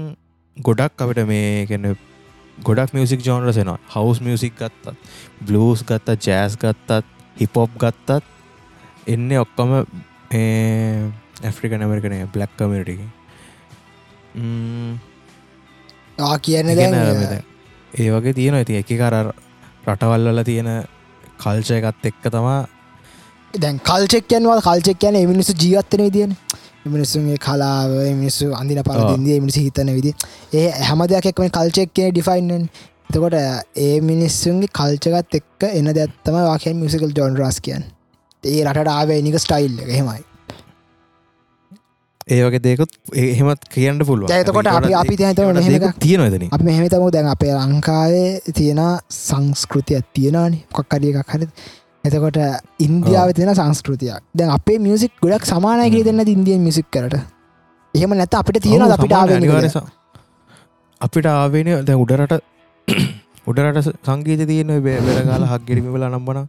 ගොඩක් අපිට මේ කැන ගොඩක් මියසික් ජෝනරසෙනවා හවස් මියසික් ගත්තත් බ්ලස් ගත්ත ජෑස් ගත්තත් හිපොප් ගත්තත් එන්න ඔක්කොම ඇෆ්‍රිකන් ඇමරිකනය බ්ලක් කමිටක කියන්න ඒ වගේ තියෙන ඇති එක කර රටවල්වල තියෙන කල්චය එකත් එක්ක තමා දැන් කල්චෙක්යන්වල් කල්චෙක් යන මිනිසු ජීවත්තන විදින මිනිස්සුන්ගේ කලාව මිනිස්සු අඳින පරදින්දිය මිනිසි හිතන විදි ඒ හැම දෙයක්ම කල්චෙක් කිය ඩිෆයින්නන් එතකොට ඒ මිනිස්සුන්ගේ කල්චගත් එක්ක එන දැත්තම වාකයන් මිසිකල් ජොන් රස් කියන් ඒ රට ආවේ නික ස්ටයිල් හෙමයි ඒ වගේ දෙකුත් එහෙමත් කියන්න පුළුව එතකොට අපි අපි තියන අප මෙහෙමතම දැන් අපේ ලංකාවේ තියෙන සංස්කෘතියක් තියෙනවානි. කොක්කඩිය එකක් හරි එතකොට ඉන්දියාව තියෙන සංස්කෘතියක්. දැන් අපේ මියසික් ගොඩක් සමානයක දෙන්න ඉන්දියන් මිසික් කරට? එහෙම නැත අපිට තියෙන අපිට අපිට ආවෙන දැ උඩරට උඩරට සංගීත තියෙන බෙරගාල හක් ගෙරීමවල නම්බන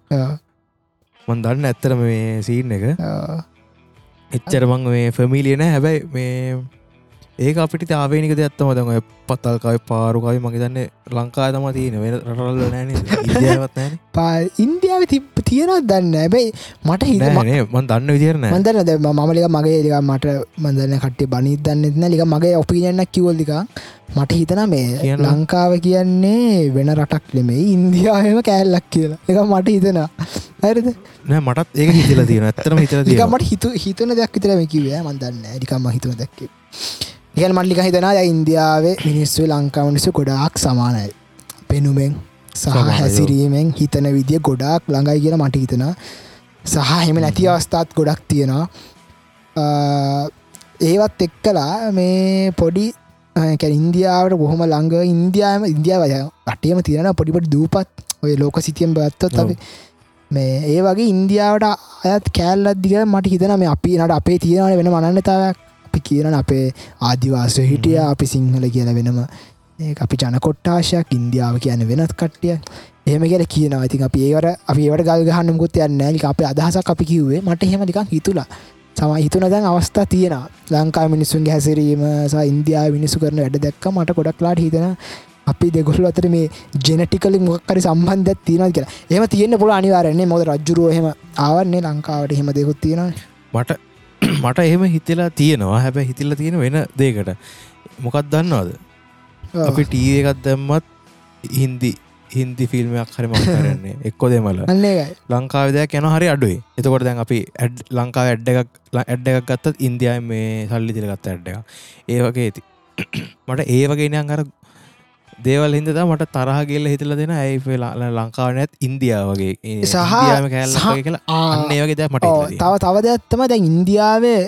මන් දන්න ඇත්තර මේ සීන් එක. එච්චරමං මේ ෆමිලියන හැබැයි මේ ඒක අපිට ආවේනික දෙයක්ත්තම දඟ පත්තල්කයි පාරුකයි මගේ දන්න ලංකා තම තියෙන වෙන රටල්ල නෑන පා ඉන්දියාව තිප තියෙනත් දන්න ඇබැයි මට හිත මන් දන්න විදිරන මන්දන්න ද මමලික මගේ ලික මට මන්දන්න කට්ටේ බනිත් දන්නෙත්න ලික මගේ ඔපිගන්න කිවල්ලික මට හිතන මේ ලංකාව කියන්නේ වෙන රටක් නෙමෙයි. ඉන්දියාවම කෑල්ලක් කියලා. එක මට හිතනා හරිද? නෑ මටත් ඒක හිතලා තියෙන ඇතරම හිතල මට හිතු හිතන දෙයක් විතර කිවේ මන්දන්න ඩිකම්ම හිතුන දැක්ක ඉගල් මල්ලික හිතනා ය ඉන්දියාවේ මිනිස්සු ලංකාවනිසු ගොඩාක් සමානයි. පෙනුමෙන් සහ හැසිරීමෙන් හිතන විදිිය ගොඩාක් ළඟයි කියලා මට හිතන සහ හෙම. නැති අවස්ථාත් ගොඩක් තියෙනවා. ඒවත් එක්කලා මේ පොඩි ඉන්දියාවට බොහොම ළඟ ඉන්දයාම ඉන්දියාව අටේම තියෙන පොඩිපට දූපත්. ඔය ලෝක සිතියෙන් බත්තොත් අපි මේ ඒ වගේ ඉන්දියාවට අයත් කෑල්ලත්දික මට හිතන මේ අපි නට අපේ තියෙනවන වෙන මනන්නතාවක් අපි කියනන අපේ ආදිවාසය හිටිය අපි සිංහල කියල වෙනම. අපි ජන කොට්ටාශයක් ඉන්දියාව කියන වෙනත් කට්ටිය එහෙම කියල කියනවා. ඉතින් අපි ඒවට අපි ඒවට ගල් ගහන්නමුකුත් යන්න ලික අපේ අදහසක් අපි කිව්වේ මට එහෙම ලිකක් හිතුලා සම හිතුන දැන් අවස්ථා තියෙන ලංකා මිනිස්සුන්ගේ හැසිරීම සහ ඉන්දයා මිනිසු කරන වැඩ දැක්ක මට ගොඩක්ලාට හිතන අපි දෙගොල්ල අතර මේ ජෙනටිකලි මොක්කරි සම්බන්ධයක් තියෙන කියලා. එම තියෙන පුළ අනිවාරන්නේ මොද රජ්ජුරුව හෙම ආවන්නේ ලංකාවට හෙම දෙකුත් තියෙන මට මට එහෙම හිතලා තියෙනවා. හැබැ හිතිල්ල තියෙන වෙන දේකට මොකක් දන්නවාද? අපි ටීව එකත් දැම්මත් හින්දි හින්දි ෆිල්ම්යක් හරි මක් කරන්නේ. එක්කො දෙමල ලංකාව දෙයක් යන හරි අඩුයි. එතකොට දැන් අපි ඇඩ් ලංකාව ඇඩ්ඩ එකක් ඇඩ්ඩ එකක් ගත්තත් ඉන්දයා මේ සල්ලි තිරගත්ත ඇඩ්ඩ එක ඒ වගේ ඇති මට ඒ වගේනයන් අර දේවල් හිද මට තරහගේල්ල හිතල දෙෙන ඇයි ලංකාව නැත් ඉන්දියාව වගේ? සහ කෑල්ල කියලා. අන්නේ වගේ දෙයක් මට තව තවද ඇත්තම දැන් ඉන්දියාවේ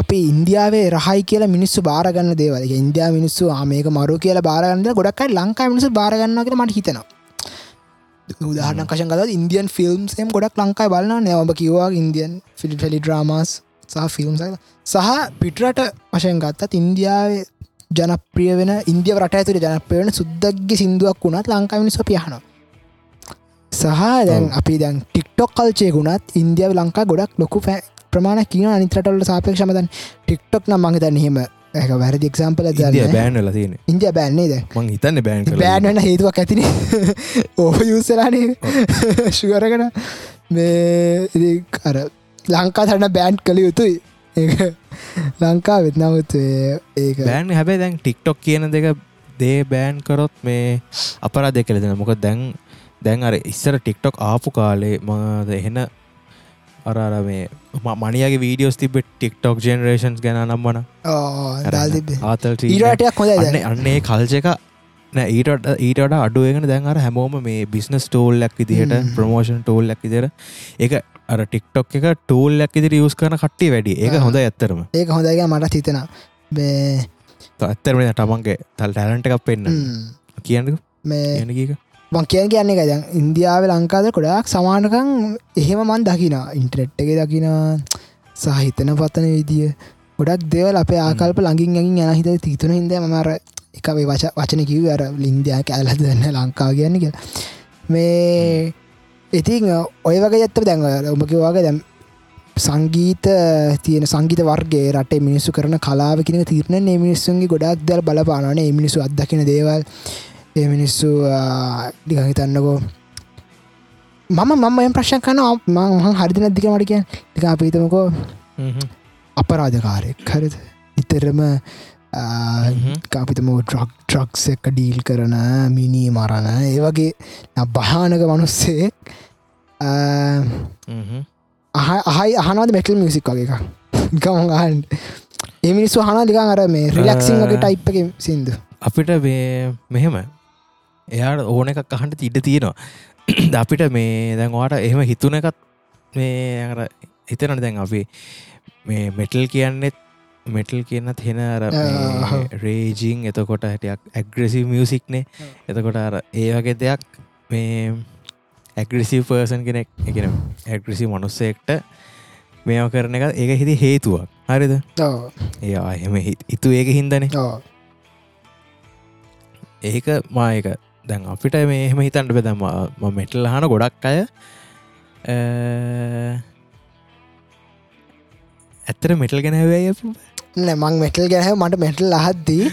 අපි ඉන්දියාවේ රහයි කියලා මිනිස්සු බාරගන්න දේවල. ඉන්දයා මිනිස්සු ආමේක මරු කියලා බාරගන්න ගොඩක්යි ලංකා මිනිසු බාරගන්නකට මට හිතනවා. උදාහරන කශන් කල ඉන්දියන් ෆිල්ම්ස්ම් ගොඩක් ලංකායි බලන්න නවබ කිවවා ඉන්දියන් ෆිලි ටෙලි ඩ්‍රාමස් සහ ෆිල්ම් සහ පිටරට වශයෙන් ගත්තත් ඉන්දියාවේ ජනප්‍රිය වෙන ඉන්දිය රට ඇතුර ජනප්‍රය වෙන සුද්දක්ගේ සිින්දුවක් වුණත් ලංකාමිනිස පියහන සහ දැන් අපි දැන් ටික්ටොක් කල්චය ගුණත් ඉන්දියාව ලංකා ගොඩක් ලොකු පැ ප්‍රමාණ කියන අනිතරටවල සාපේක්ෂමතන් ටික්ටොක් නම් මහිතන්න හෙම ඇක වැරදි එක්සම්පල බෑන්ල තියෙන ඉන්දිය බෑන්නේ ද මං හිතන්න බෑන් බෑන්වන්න හේතුවක් ඇතින ඕහ යුසලානේ ශුවරගෙන මේ අර ලංකා තරන්න බෑන්් කළ යුතුයි ලංකා වෙත් නමුත් ඒක බෑන් හැබැයි දැන් ටික්ටොක් කියන දෙක දේ බෑන් කරොත් මේ අපරා දෙකල දෙන මොක දැන් දැන් අර ඉස්සර ටික්ටොක් ආපු කාලේ මද එහෙන අර අර මේ මනියගේ වීඩියෝස් තිබ ටික්ටොක් ජෙනරේෂන්ස් ගැන තිබ ආතල් ඊරටයක් හොඳ අන්න නෑ ඊට ඊට අඩුවගෙන දැන් අර හැමෝම මේ බිස්නස් ටෝල්ලක් විදිහට. ප්‍රමෝෂන් ටෝල්ලක් විදිර එක අර ටික්ටොක් එක ටෝල්ලක් ඉදිරි යස් කරන කට්ටේ වැඩි. ආ. හොඳ ඇත්තරම ඒක හොඳයික මට හිතන ඇත්තරම තමන්ගේ තල් ටැලන්ට එකක් පෙන්න්න ම්, කියන්න මේ කියන් කියන්නේ එක දැන් ඉන්දියාව ලංකාද ගොඩක් සමානකං එහෙම මන් දකින ඉන්ට්‍රෙට් එක දකින සහිතන පතන විදිිය. ගොඩක් දෙවල් අපේ ආකල්ප ලඟින් ඇගින් යන හිත තිතුන හිද මර එකේ වච වචන කිව අර ලින්දයා කෑලද දන්න ලංකා කියන්න කිය මේ ඉතින් ඔය වගේ ඇත්ත දැන් ඔබකිවාගේ දැම් සංගීත තියෙන සංගීත වර්ගේ රටේ මිනිස්සු කරන කලාව කියෙන තිරණ මිනිස්සුන්ගේ ගොඩක් දල් බලපානන මිනිස්සු අදකින දේවල් ඒ මිනිස්සු ඩිගහිතන්නකෝ මම මම එම ප්‍රශ්න කන මං හරිදින දික මටික ටික අපීතමකෝ අපරාධකාරයෙක්. හරිද? ඉතරම අපිතම ට්‍රක් ට්‍රක්ස් එක ඩීල් කරන මිනී මරණ ඒ වගේ භයානක මනුස්සේ අහයි අහනද මෙටල් මියසික් වගේ එක ගමගහන් ඒ මිනිස්සු හන දිකන් අර මේ රිලක්සිං වගේ ටයිප් එක සිින්දු? අපිට මෙහෙම. එයාට ඕන එකක් අහන්ට තිඩ තියෙනවා. අපිට මේ දැන්වාට එහෙම හිතුන එකත් මේ හිතනට දැන් අපි. මේ මෙටල් කියන්නෙත් මෙටල් කියන්නත් හෙන අර. රේජිං එතකොට හැටයක් ඇග්‍රසි මියසික්නේ එතකොට අර ඒ වගේ දෙයක් මේ ඇග්‍රසි පර්සන් කෙනෙක් එකන ඇග්‍රසි මනුස්සෙක්ට මේව කරන එක ඒක හිති හේතුවක්. හරිද? ඒ එහෙම හිතු ඒක හින්දනේ. ඒක මායක දැන් අපිට මේ එහෙම හිතන්ට බෙදම මෙටල් හන ගොඩක් අය අ, ඇත්තර මෙටල් ගැන හැවයි මං මෙටල් ගැහ මට මෙටල් අහද්දී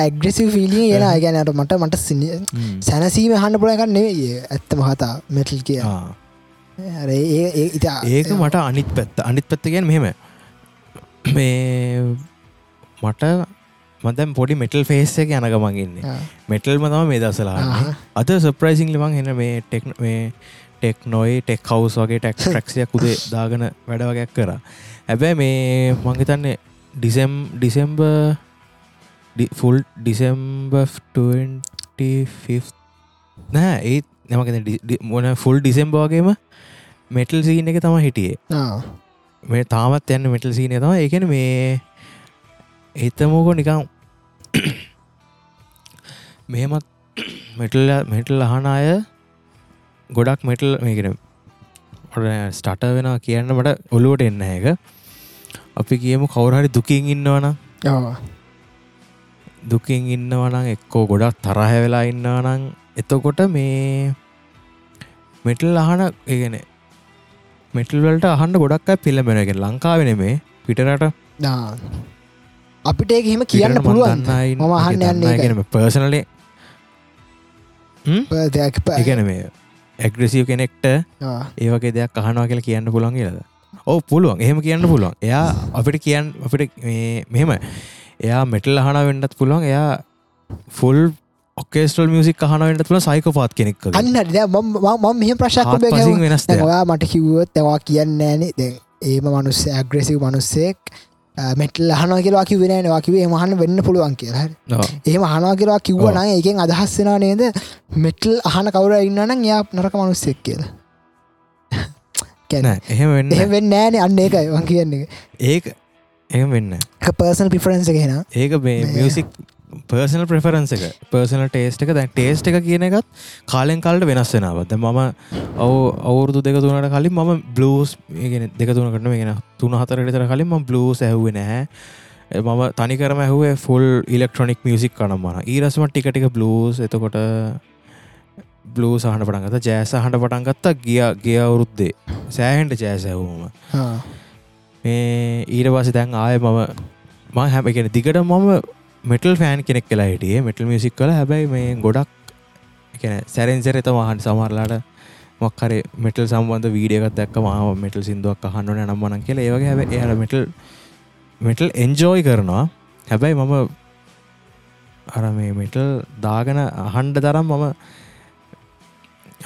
ඇග්‍රෙසි ෆිලි යෙන අයගැනට මට මට සිනි සැනසීම හන්න පුලගන්න නෙවේ ඇත්ත මහතා මෙටල් කිය. ඒක මට අනිත් පැත්ත අනිත් පැත්ත ගැන මෙහෙම. මේ මට මතැම් පොඩි මෙටල් ෆේස් එක යන ගමන්ගන්නේ මෙටල්ම තම මේ දසලා. අද සප්‍රයිසිං ලිමං එන්න මේ ටෙක් මේ ටෙක් නොයි ටෙක් කවස් වගේ ටෙක් ට්‍රක්ෂයක් උදේ දාගන වැඩ වගයක් කර. හැබැයි මේ මංහිතන්නේ ඩිසෙම් ඩිසෙම්බ ෆුල් ඩිසෙම්බ නෑ ඒත් නමක මොන ෆුල් ඩිසෙම්බ වගේම මෙටල් සීන එක තම හිටියේ. මේ තාමත් යන්න මෙටල් සීනය තම ඒකන මේ එතමෝකෝ නිකං මෙහෙමත් මෙටල් මෙටල් අහන අය ගොඩක් මෙටල් මේකෙන ස්ටට වෙන කියන්න මට ඔලුවට එන්න එක අපි කියමු කවුරහරි දුකින් ඉන්නවන දුකින් ඉන්නවනං එක්කෝ ගොඩක් තරහ වෙලා ඉන්නවනං එතකොට මේ මෙටල් අහන ඒගෙන මෙටල්වලට අහන්න ගොඩක් පිල්ලබෙනගෙන ලංකාවෙන මේ පිටරට. අපිට ඒක එහෙම කියන්න පුළුවන් මම අහන්න යන්නේ. පර්සනලේ දෙයක් එකන මේ ඇග්‍රසිව් කෙනෙක්ට ඒවගේ දෙයක් අහනවා කියලා කියන්න පුළන් කියලද ඕ පුළුවන්. එහෙම කියන්න පුළුවන්. එයා අපිට කියන්න අපිට මෙහෙම එයා මෙටල් අහන වෙන්නත් පුළුවන්. එයා ෆුල් ඔකේස්ටල් මියසික් අහනවෙන්ට තුළ සයිකපාත් කෙනෙක් අන්න මෙහ ප්‍රශක් වෙනස්. ඔයා මට කිව්වොත් තවා කියන්න ෑනේ. දැ ඒම මනුස්ස ඇග්‍රෙසිව මනුස්සෙක් මෙටල් හන කියලා කිවෙන වා කිවේ මහන්න වෙන්න පුළුවන් කියලා. එහෙම හනවා කියලා ඔව්. කිව්ව නං එකෙන් අදහස්සෙන නේද? මෙටල් අහන කවර ඉන්නනම් යා නරක මනුස්සෙක් කියලා නෑ එහෙම වෙන්න එහෙවෙන් නෑන අන්න ඒකයි වන් කියන්නේ. ඒක එහෙම වෙන්න පර්සල් පිෆරන්ස හෙන ඒක මේ මියසික් පර්සනල් ප්‍රෆරන්ස එක. පර්සනල් ටේස්ට එක. දැන් ටේස්ට එක කියන එකත් කාලෙන් කාලට වෙනස් වෙනවද මම ඔව අවුරුදු දෙක තුනට කලින් මම බ්ලස් ගෙන දෙක තුනකට ගෙන තුන හතර ටර කලින් ම බ්ලස් ඇහුව නැහැ. මම තනිකරම ඇහුවේ ෆුල් ඉලෙක්ට්‍රොනික් මියසික් කනම්මන ඊරස්ම ටිකටික බ්ලස් එතකොට බ්ලූ සහන පටන්ගත ජෑස හට පටන්ගත්තා ගිය ගිය අවුරුද්දේ. සෑහන්ට ජෑස ඇහුම මේ ඊට පස දැන් ආය මම ම හැම කෙන දිගට මම මෙටල් ෆෑන් කෙනෙක් කියලා හිටියේ. මෙටල් මියසික් කල හැබැයි මේ ගොඩක් සැරෙන්සර එත මහන් සමරලාට මක්කර මෙටල් සම්බන්ධ වීඩියකත් දැක්ක මාව මෙටල් සිින්දුවක් අහන්නන නම්මනන් කියලා. ඒවගේ හැබ එහට මෙටල් මෙටල් එන්ජෝයි කරනවා. හැබැයි මම අර මේ මෙටල් දාගන අහන්ඩ තරම් මම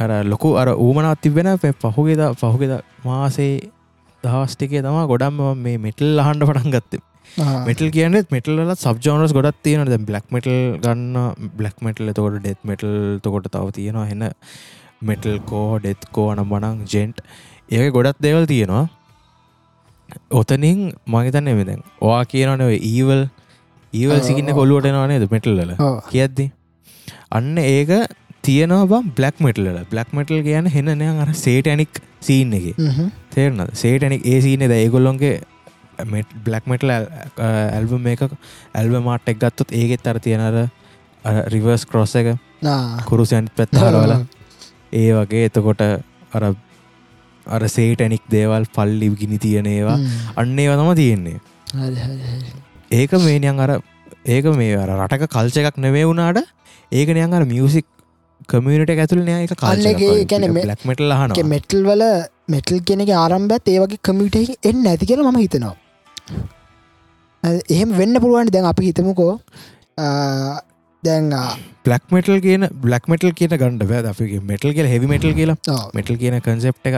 අර ලොකු අර ඌමනත් තිබෙන පහුගෙද පහුගෙද මාසේ දහස්ටිකේ තම ගොඩම් මේ මෙටල් අහන්ඩ පටන් ගත්තේ. මෙටල් කියන්න මෙටල්ල සබ්ජෝනස් ගොඩත් තියෙන ද බ්ලක් මෙටල් ගන්න බ්ලක් මෙටල් තකොට ඩෙත් මෙටල් තකොට තව තියෙනවා. එන්න මෙටල් කෝ ඩෙත්කෝ අන බනං ජෙන්ට් ඒ ගොඩත් දෙවල් තියෙනවා. ඔතනින් මගතන්න එමදැන් වා කියනනව ඊවල් ඊවල් සිකින්න කොල්ලුවට නවානේද මෙටල්ල කියද්දි? අන්න ඒක තියෙනවා බ්ලක් මෙටල්ල බ්ලක් මෙටල් කියන හෙන්නනය අර සේටනික් සීන් එක. තේරන සේටනික් ඒ සීන ද? ඒගොල්ලොන්ගේ බ්ලක් මෙටල් ඇල්බම් එක ඇල්ව මාට් එක් ගත්තොත් ඒගෙත් අර තියෙනර රිවර්ස් කරොස්ස එක. කුරුසයන් පැත්හරවල ඒ වගේ එතකොට අර අර සේටනික් දේවල් පල්ලි ගිනි තියෙන ඒවා. අන්නේ වතම තියෙන්නේ. ඒක මේනියන් අර ඒක මේ රටක කල්ච එකක් නෙවේ වුණාට ඒකනයන් අර මියසික් කමියනිට ඇතුළ නය එක අන්න ඒ කියන්නේ මේ- ලක් මෙටල් හන මෙටල් වල මෙටල් කෙනෙක ආරම්භත් ඒ වගේ කමිට එන්න ඇති කියලා මම හිතනවා. එහෙම වෙන්න පුළුවන් දැන් අපි හිතමුකෝ දැන් ආ, බ්ලක් මෙටල් කියන බ්ලක් මෙටල් කියන ගණඩ බෑ. අපි මෙටල් කියල හෙවි මෙටල් කියලා. මෙටල් කියන කන්සෙප් එක.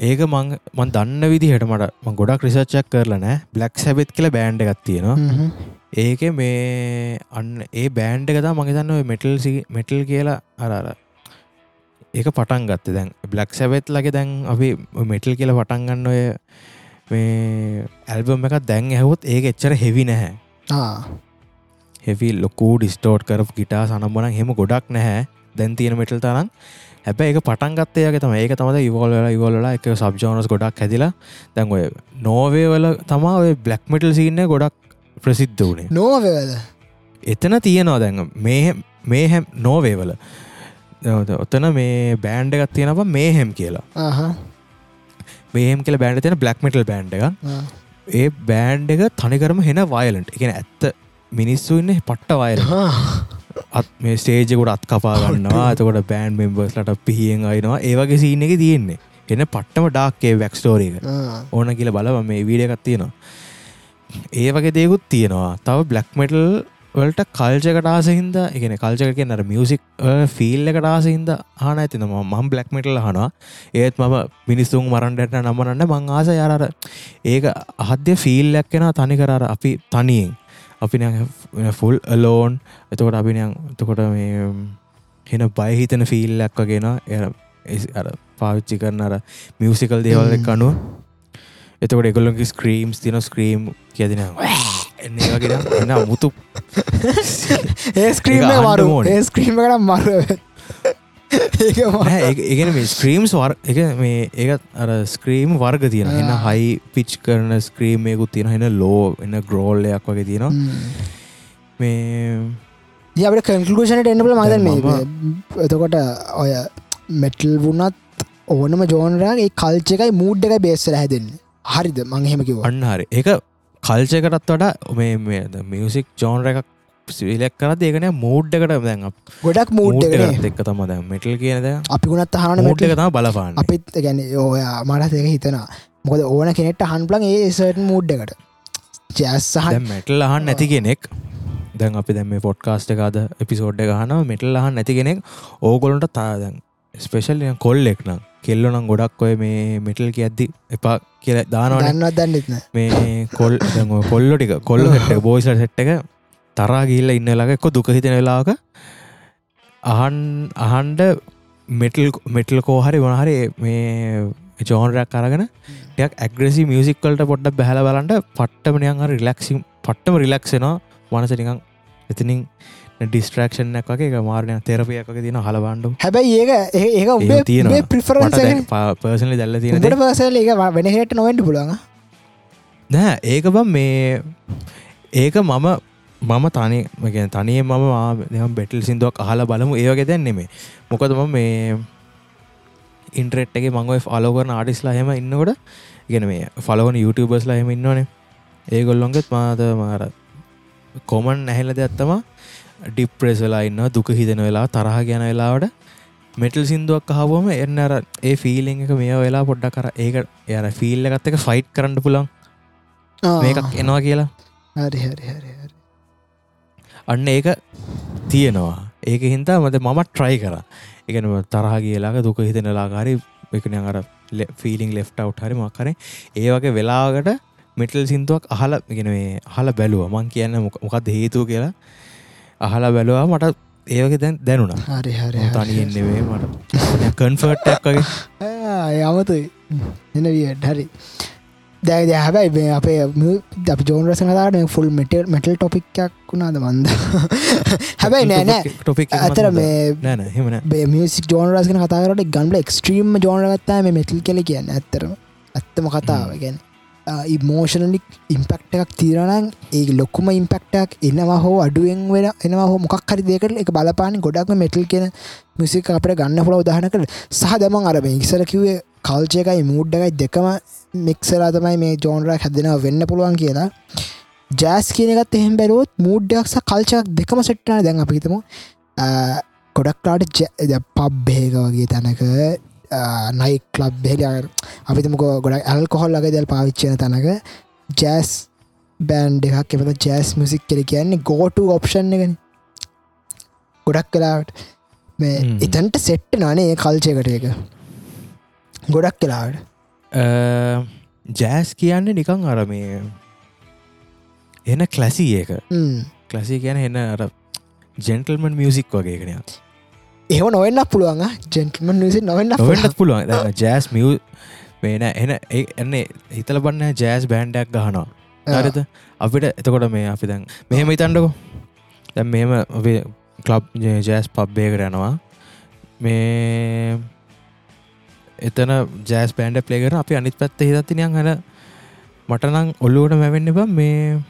ඒක මං මන් දන්න විදිහට මට ම ගොඩක් රිසච්චක් කරලා නෑ. බ්ලක් සැබෙත් කියල බෑන්ඩ එකත් තියෙනවා. ඒක මේ අන්න ඒ බෑන්ඩ එකතා මගේතන්න මෙටල් මෙටල් කියලා අරර ඒක පටන් ගත්ත. දැන් බ්ලක් සැවෙත් ලගේ දැන් අපි මෙටල් කියල පටන්ගන්න ඔය මේ ඇල්බම් එක දැන් ඇහුත් ඒක එච්චර හෙවි නැහැ. හෙවි ලොකූ ඩිස්ටෝට් කරපු ගිටා සනම්බන හෙම ගොඩක් නැහැ. දැන් තියෙන මෙටල් තරම්. හැබැ එක පටන් ගත්තයගේ තම ඒක තමද ඉවෝල් වෙලා ඉවල්ලා එක සබ්ජෝනස් ගොඩක් හැදිලා. දැන් ඔය නෝවේවල තමා ඔය බ්ලක් මෙටල් සින්න ගොඩක් ප්‍රසිද්ධ වනේ නෝවවල? එතන තියෙනවා දැන් මේ මේ හැම් නෝවේවල. ඔතන මේ බෑන්ඩ එකත් තියෙනව මේහෙම් කියලා. මේහෙම් කියල බෑන්ඩ තියෙන බ්ලක් මෙටල් බෑන්ඩ එක. ඒ බෑන්ඩ එක තනිකරම හෙන වයලන්ට එකෙන ඇත්ත මිනිස්සු ඉන්න පට්ට වයල. අත් මේ ස්ටේජකුට අත් කපා ගන්නවා. එතකොට බෑන්් මෙම්බර්ස්ලට පිහියෙන් අයිනවා ඒවගේ සීන එක තියෙන්නේ. එන පට්ටම ඩාක්කේ වැක්ස්ටෝරීක. ඕන කියල බලව මේ වීඩියකත් තියෙනවා ඒ වගේ දේකුත් තියෙනවා. තව බ්ලක් මෙටල් වලට කල්ජකට ආසහින්ද එකන කල්ජක කිය අර මියසික් ෆිල් එකට ආසහින්ද හන ඇතින මම් බ්ලක් මෙටල් හනවා ඒත් මම මිනිස්සුන් මරන්ඩට නමනන්න මං ආස යාරර ඒක අහද්‍ය ෆිල්ලක් කෙන තනි කරර අපි තනියෙන්. අපි ෆුල් අලෝන් එතකොට අපිනයන් එතකොට මේ හෙන බයහිතන ෆිල්ලක් වගෙන අර පාවිච්චි කරන අර මියසිකල් දේවල් එක් අනුව. එතකොට එකොල්ලොගේ ස්ක්‍රීම්ස් තින ස්ක්‍රීම් කියදින එන්නේ වගෙන එන්න මුතු ඒ ස්ක්‍රීම ඕනේ. ඒ ස්ක්‍රීම කරම් මරු. ඒගෙන මේ ස්ක්‍රීම්ස් වර් එක මේ ඒත් අර ස්ක්‍රීම් වර්ග තියෙන එන්න. හයි පිච් කරන ස්ක්‍රීමයකුත් තියෙන එන්න ලෝ එන්න ග්‍රෝල්ලයක් වගේ තියෙනවා. මේ අපට කන්කලෂනට එන්නපල මද දැන් මේ එතකොට ඔය මෙටල් වුණත් ඕනම ජෝනරගේ කල්ච එකයි මූඩ් එකයි බේස්සල හැදෙන්න හරිද? මංහෙම කිව අන්න හරි. ඒක කල්චකටත් වඩා මේ මේ මියසික් ජෝන්ර එකක් සිලක් කරත් ඒකන මූඩ්ඩකට දැන් ගොඩක් මූඩ් එක්ක තම දැ මෙටල් කියනද අපි ගුණත් හන මූඩ් එක තම බලපාන්න. අපිත් ගැන ඔය මටත් එක හිතනා මොකද ඕන කෙනෙට හන්පලන් ඒ සට මූඩ් එකට. ජැස් සහ දැන් මෙටල් අහන් නැති කෙනෙක් දැන් අපි දැම පොට්කාස්ට එකද එපිසෝඩ් ගහන මෙටල් අහන් නැති කෙනෙක් ඕගොලන්ට තාදැන් ස්පේෂල් කොල් එක්නම් කෙල්ලොනම් ගොඩක් ඔය මේ මෙටල් කියද්දි එපා කියල දන්නවත් දන්නෙත්න මේ කොල් කොල්ලො ටික කොල්ල හෙට බෝයිසල් සෙට් එක තරා ගිල්ල ඉන්න ළඟ එක්ක දුක හිතෙන වෙලාක අහන් අහන්ඩ මෙටල් මෙටල් කෝහරි වනහරි මේ ජෝන්රයක් කරගෙන ටයක් ඇග්‍රසි මියසික්වලට පොඩ්ඩ බැහල බලන්ට පට්ටමනයන් හරි රිලක්සිම් පට්ටම රිලක්ෂෙනවා මනසනිකං එතිනින් ඩිස්ට්‍රක්ෂණයක් වගේ එක මාරණය තෙරපියක් තින හලබන්ඩු හැබැයි ඒක ඒක ඒක තියෙනවා. ප්‍රිෆරන්ස පර්සනලි දැල්ල තියෙන පසල එක වෙනහෙට නොවෙන්ට පුළන් නෑ ඒක බම් මේ ඒක මම මම තනි තනිය මම බෙටල් සිින්දුවක් අහලා බලමු. ඒවගේ දැන්නෙමේ මොකදම මේ ඉන්ට්‍රෙට්ගේ මංගව ෆලෝ කරන ආඩිස්ලා හෙම ඉන්නකොට ඉගෙන මේ ෆලෝන YouTubeබස්ලා හෙම ඉන්නවනේ. ඒගොල්ලොන්ගෙත් මාත මාර කොමන් නැහෙල දෙයක්ත්තම ඩිප්‍රෙස්වෙලා ඉන්න දුක හිතෙන වෙලා තරහ ගැන වෙලාවට මෙටල් සිින්දුවක් හවම එන්න අර ඒ ෆිලිං එක මේ වෙලා පොඩ්ඩක් කර ඒක යර ෆිල්ල එකත් එක ෆයිට් කරන්න පුළන් මේකක් එනවා කියලා. හරි හරි හරි අන්න ඒක තියෙනවා. ඒක හින්තා මත මමත් ට්‍රයි කර. එකන තරහ කියලාක දුක හිතෙනලාකාරි එකන අර ෆිලිං ලෙෆ් අවට් හරි මක්කර ඒ වගේ වෙලාගට මෙටල් සිින්දුවක් අහල ගෙන මේ අහල බැලුව. මං කියන්න මොකක්ද හේතුව කියලා අහලා බැලවා මට ඒවගේ දැන් දැනුණ. හරි හරි තනියෙන්නෙවේ මට. කන්ෆර්ට්ක් වගේ. යමතුයි එන වියට හරි. දැ දැ හැබැයි මේ අපේ අප ජෝන් රස කතාට ෆුල් මෙටල් මෙටල් ටොපික්යක් වුණාද මන්ද? හැබැයි නෑනෑ ටොපික් අතර මේ නෑන මියසික් ජෝන රස්ගෙන කතාරට ගන්ල එක්ස්ට්‍රීම් ජෝනගත්තා මේ මෙටල් කෙල කියන්න ඇත්තරම ඇත්තම කතාව ගැන ඉමෝෂනලික් ඉම්පෙක්ට එකක් තීරණන් ඒ ලොක්කුම ඉම්පෙක්ටක් එනවා හෝ අඩුවෙන් වෙන එනවා හෝ මොකක් හරි දෙකට එක බලපාන ගොඩක්ම මෙටල් කියෙන මිසික අපට ගන්න පුළ උදාහන කර සහ දමන් අරම ඉක්සර කිවේ කල්චයකයි මූඩ්ඩකයි දෙකම මික්සලා තමයි මේ ජෝනරක් හැදෙනව වෙන්න පුළුවන් කියලා. ජෑස් කියනගත් එහෙම බැලුවොත් මූඩ්ඩයක්ස කල්චයක් දෙකම සෙට්ටන දැන් අපිතම ගොඩක්ලාට පබ්බේක වගේ තැනක නයි කලබ් හෙල අපිතමක ගොඩක් ඇල් කොහොල් ලගේ දැල් පාවිච්චයන තැනක ජෑස් බෑන්් එකක් එපත ජෑස් මිසික් කෙර කියන්නේ ගෝට ඔප්ෂන් එකන. ගොඩක් කලාට මේ එතන්ට සෙට්ට නනේ කල්චයකට එක ගොඩක් කලාට ජෑස් කියන්නේ නිකං අරමේ එන කලැසී ඒක කලසි කියන එන්න අර ජෙන්ටල්මන් මියසික් වගේ කෙනයක් එහ නොවෙන්න පුළුවන් ජෙන්ටල්මන් නිසි නොවෙන්න නොවෙන්නත් පුළුවන්. ජෑස් මිය මේන එන එන්නේ හිතල බන්න ජෑස් බෑන්ඩක් ගහනවා. හරිත අපිට එතකොට මේ අපි දැන් මෙහෙම ඉතන්ඩකෝ දැ මෙම අපේ කලබ් ජෑස් පබ්බේකට යනවා. මේ එතන ජෑස් බෑන්ඩ පලේකර අපි අනිත් පැත්ත හිතත්තිනයන් හන මටනං ඔල්ලුවට මැවෙන්න බ මේ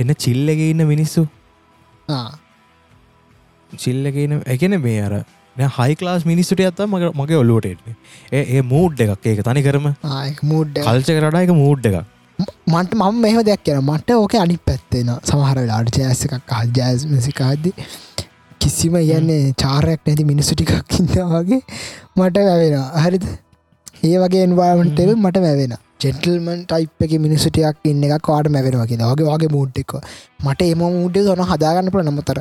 එන්න චිල්ලගේ ඉන්න මිනිස්සු චිල්ලගෙන එකන මේ අර හයි ලාස් මිනිස්සුට ඇත්ත මගේ මගේ ඔල්ලුවට එන්නේ. ඒ මූඩ් එකක්. ඒක තනි කරම. මූඩ් කල්ච කරඩා එක මූඩ් එකක්. මට මම මෙහ දෙයක් කියන මට ඕක අනි පැත්තෙන සමහර වෙලාට ජෑස එකක් ජෑස් මසිකාද්දි කිසිම යන්නේ චාරයක් නැති මිනිස්සු ටිකක් ඉන්නවාගේ මට වැවෙන හරිද? ඒ වගේ එන්වාමටල් මට වැවෙන ජෙටල්මන් ටයිප් එක මිනිසුටියක් ඉන්න එකක් වාට මැවෙනවා කියෙන වගේ වගේ මූට් එක මට එම මූඩ් සොන හදාගන්න පුළ නමුතර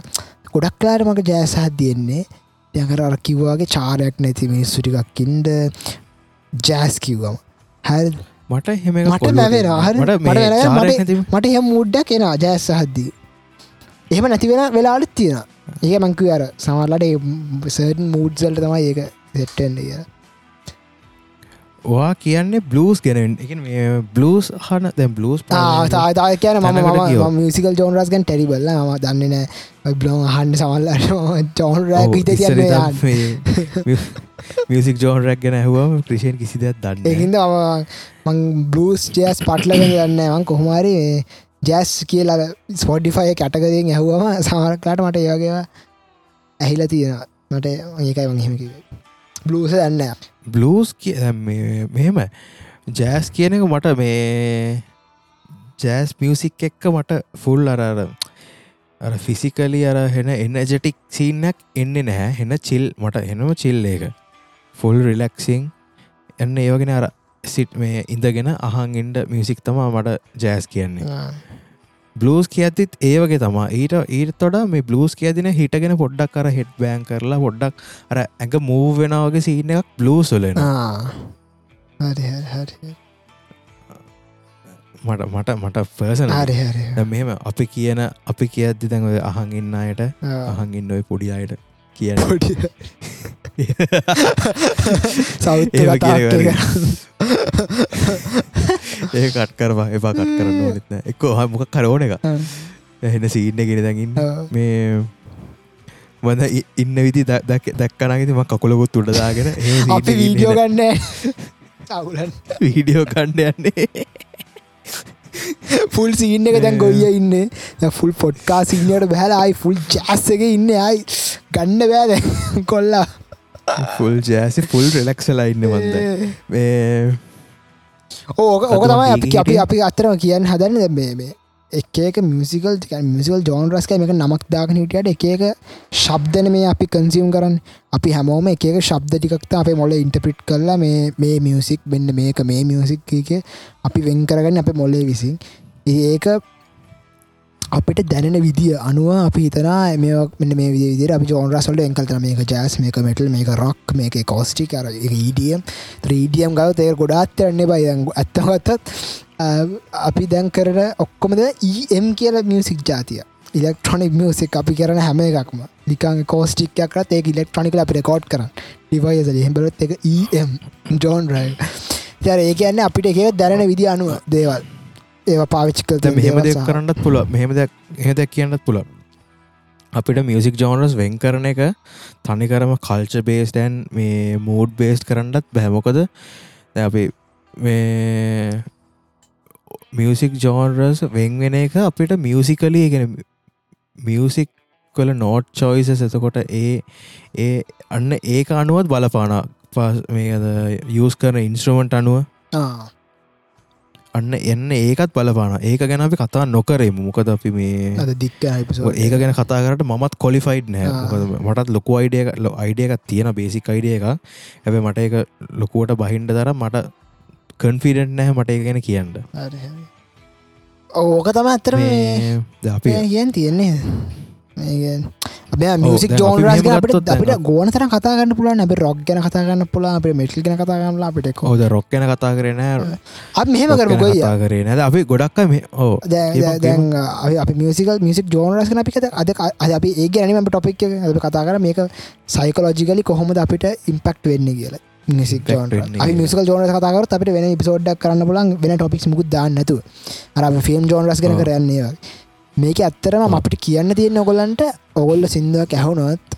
ගොඩක් ලාට මක ජෑසහත් තියෙන්නේ යකර අර කිව්වාගේ චාරයක් නැති මිනිස්සුටිකක් ඉන්ඩ ජෑස් කිව්වම. හැ මට හෙම මට හර මට එහ මුඩ්ඩක් කෙන ජෑස් සහද්දී එහෙම නැතිවෙන වෙලාලත් තියෙන ඒ මංකව අර සමරලට සර්න් මූඩ්සල්ට තමයි ඒක සෙට්ටෙන්ඩ කිය වා කියන්නේ බ්ලස් ගෙනෙන් එක මේ බ්ලස් හන දැ බ්ලස් තාතාය කියන ම මිසිකල් ජෝන්රස් ගැන් ටෙරිබල්ල ම දන්න නෑ. බ්ලොන් අහන්ඩ සමල්ලට ජෝන්රෑ හිත මියසික් ජෝන්රක් ගැන ඇහුවම ක්‍රෂයෙන් කිසිදයක් දන්න එහිද මං බ්ලස් ජෑස් පට්ලගෙන දන්නවන් කොහොමරි ජැස් කියලා ස්පොඩිෆය කැටකරියෙන් ඇහුවම සමරක්ලාට මට ඒවගේවා ඇහිලා තියෙන මට ඒකයි වංහෙමකිවේ බ්ලූස දන්න බ්ලස් මෙහෙම. ජෑස් කියන එක මට මේ ජෑස් මියසික් එක්ක මට ෆුල් අරර අර ෆිසිකලි අර හෙන එනජටික් සීනක් එන්න නැහැ. හෙන චිල් මට එනම චිල් ඒක. ෆුල් රිලක්සිං එන්න ඒවගෙන අර සිට් මේ ඉඳගෙන අහන් ඉන්ඩ මියසික් තමා මට ජෑස් කියන්නේ බ්ලස් කියතිත් ඒවගේ තමා ඊට ඊට තොඩ මේ බ්ලස් කියදින හිටගෙන පොඩ්ඩක් කර හෙට් බෑන් කරලා පොඩ්ඩක් අර ඇඟ මූ වෙනවගේ සීන එකක් බ්ලූසුලෙන මට මට මට පර්සන මෙම අපි කියන අපි කියද්දි දැන් ඔය අහන් ඉන්න අයට අහන් ඉන්න ඔය පොඩි අයට කියන සෞ ඒ කට් කරවා එපා කට් කරන්න ඕනෙත්න එක්ක හ. මොක කරෝන එක එහෙන සීන්න ගෙන දැඟින් මේ වද ඉන්න විදි දැක්කනගෙති ම කකුලකුත් උඩදාගෙන අපි වීඩියෝ ගන්න වීඩියෝ කණ්ඩ යන්නේ. ෆුල් සින්න එක දැන් ගොයිය ඉන්න. ෆුල් පොට්කා සින්නට බැහලයි ෆුල් ජාස් එක ඉන්න අයි ගන්න බෑද කොල්ලා. ෆුල් ජෑසි ෆුල් රෙලක්සලා ඉන්න වන්ද මේ ඕක ඕක තමයි අපි අපි අපි අතරම කියන්න හදන්න දැ මේ එකක මිසිකල් මිසිකල් ජෝන් රස්ක මේක නමක් දාගන හිටියට එකක ශබ්දන මේ අපි කන්සියම් කරන්න. අපි හැමෝම එකක ශබ්ද ටිකක්ත අපේ මොල ඉන්ටපිට් කරලා මේ මේ මියසික් බෙන්න්න මේක මේ මියසික් එක අපි වෙන් කරගන්න අප මොල්ලේ විසින්. ඒක අපිට දැනෙන විදිිය අනුව අපි හිතනා මේ මෙ මේ විදිර අපි ජෝන්රස්වලට එංකල්තන මේක ජෑස් මේක මෙටල් මේක රොක් මේක කෝස්ටි කර ඊඩියම් ත්‍රීඩියම් ගව තේ ගොඩාත් යන්නේ බයි ඇත්තගත්තත් අපි දැන් කරන ඔක්කොමද ඒම් කියල මියසික් ජාතිය. ඉලෙක්ට්‍රොනික් මියසික් අපි කරන හැම එකක්ම. ලිකන් කෝස්ටික්යක් ඒ ඉලෙක්ට්‍රොනික අපි රකෝඩ් කරන්න. ඩිවයිස හෙබලත් එක ඒම් ජෝන් රයි තර ඒ කියන්නේ අපිට එක දැනෙන විදි අනුව දේවල්. ඒවා පාවිච්චිකල් මෙහෙම දෙයක් කරන්නත් පුල මෙහෙම දෙයක් එහෙ දෙයක් කියන්නත් පුල අපිට මියසික් ජෝනස් වෙන් කරන එක තනිකරම කල්ච බේස් ඩැන් මේ මූඩ් බේස් කරන්නත් බැහැමොකද අපි මේ මියසික් ජෝනරස් වෙන් වෙන එක අපිට මියසිකලී ගෙන මියසික් කල නෝට් චොයිස එතකොට ඒ ඒ අන්න ඒක අනුවත් බලපාන මේ යස් කරන ඉන්ස්ට්‍රමන්ට් අනුව අන්න එන්න ඒකත් බලපාන ඒක ගැන අපි කතා නොකරේම. මොකද අපි මේ දික්ක ඒක ගැන කතා කරට මත් කොලිෆයිඩ් නෑ මටත් ලොකු අයිඩිය අයිඩිය එකක් තියෙන බේසික් අයිඩිය එක ඇැබ මට එක ලොකුවට බහින්ඩ දර මට කන්ෆිඩෙන්ට් නෑ මට ඒ ගැන කියන්න. ඕක තම ඇත්තර අපි කියන් තියෙන්නේ මියසික් ජෝන් අපිට අපිට ගෝන තර කතාගන්න පුල නැබ රොක් ගැන කතාගන්න පුලා අප මෙටල් ගැන කතාගන්නලා අපිට හෝද රොක් ගැන කතා කරන අප මෙහෙම කරම ගොයි කරේ නැද අපි ගොඩක් මේ ඕ දැන් අපි මියසිකල් මිසික් ජෝනරස් කන අපික අද අද අපි ඒ ගැනීම ටොපික් ඇ කතා කර මේක සයිකලෝජිකලි කොහොමද අපිට ඉම්පෙක්ට් වෙන්න කියලා. මිසික් මිසික ජෝන කතාකර අපට වෙන පිසෝඩ්ඩක් කරන්න පුලන් වෙන ටොපික් මුකුත් දාන්නතු අර ෆිල්ම් ජෝනරස් ගැන කරන්නේ මේක ඇත්තරම අපිට කියන්න තියෙන ඔගොල්ලන්ට ඔගොල්ල සිින්දුවක් ඇහුනොත්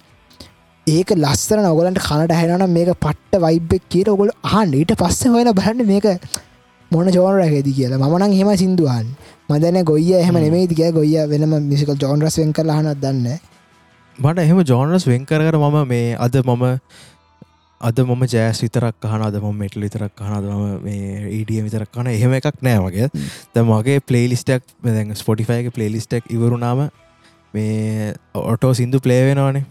ඒක ලස්සර ඔගලන්ට කනට හැනන මේක පට්ට වයිබ්බෙක් කියර ඔගොල් හන් ඊට පස්ස හොල බලන්න මේක මොන ජෝන රැහෙදි කියලා. මනං හෙම සිින්දුවන් මදන ගොයිය එහම නෙමේති කිය ගොයිය වෙනම මිසිකල් ජෝන්රස් වෙන් කර හනත් දන්න මට එහෙම ජෝනස් වෙන් කර මම මේ අද මම අද මම ජෑස් විතරක් කහන අද ම මෙටල් විතරක් කහනද ම ඊඩිය විතරක් කන එහෙම එකක් නෑ වගේ ද මගේ පලේලිස්ටක් දැන් ස්පොටිෆයිගේ පලේලිස්ටක් ඉවරුණාම මේ ඔටෝ සිින්දු පලේවෙනවානේ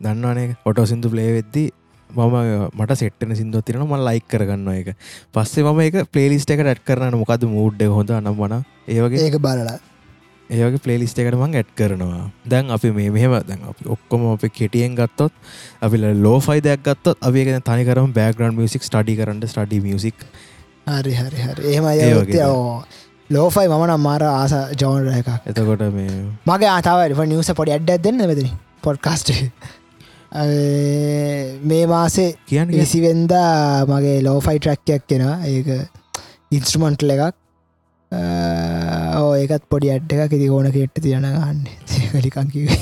දන්නවානේ ඔටෝ සිින්දු පලේ වෙද්දී මම මට සෙට්න සිින්දුව තිරන ම ලයික් කරගන්න එක පස්සේ මම එක පලේලිස්ට එක ට් කරන්න මොකද මූඩ් හොඳ නම් වන ඒවගේ ඒක බලලා ඒවගේ පලේලිස්ට එකට මං ඇඩ් කරනවා. දැන් අපි මේ මෙහෙම දැන් අපි ඔක්කොම අප කෙටියෙන් ගත්තොත් අපි ලෝ ෆයි දෙයක් ගත්තොත් අපිගෙන තනිකරම බෑග්‍රන්් මියසික් ස්ටඩි කරන්න ස්ටඩි මියසික් හරි හරි හරි. එහෙම අය ලෝෆයි මන අම්මාර ආස ජෝන්ර එක එතකොට මේ මගේ ආතාව නිවස පොඩි ඇඩ්ඩ දෙන්න මෙතන පොඩ්කාස්ට මේ මාසේ කියන්න? විසිවෙන්දා මගේ ලෝෆයි ට්‍රක්යක් කෙන ඒක ඉන්ස්ට්‍රමන්ට්ල එකක් ඒකත් පොඩි අඩ්ඩ එක ඉති ඕන කෙට්ට තියන ගන්න කලිකංකිවේ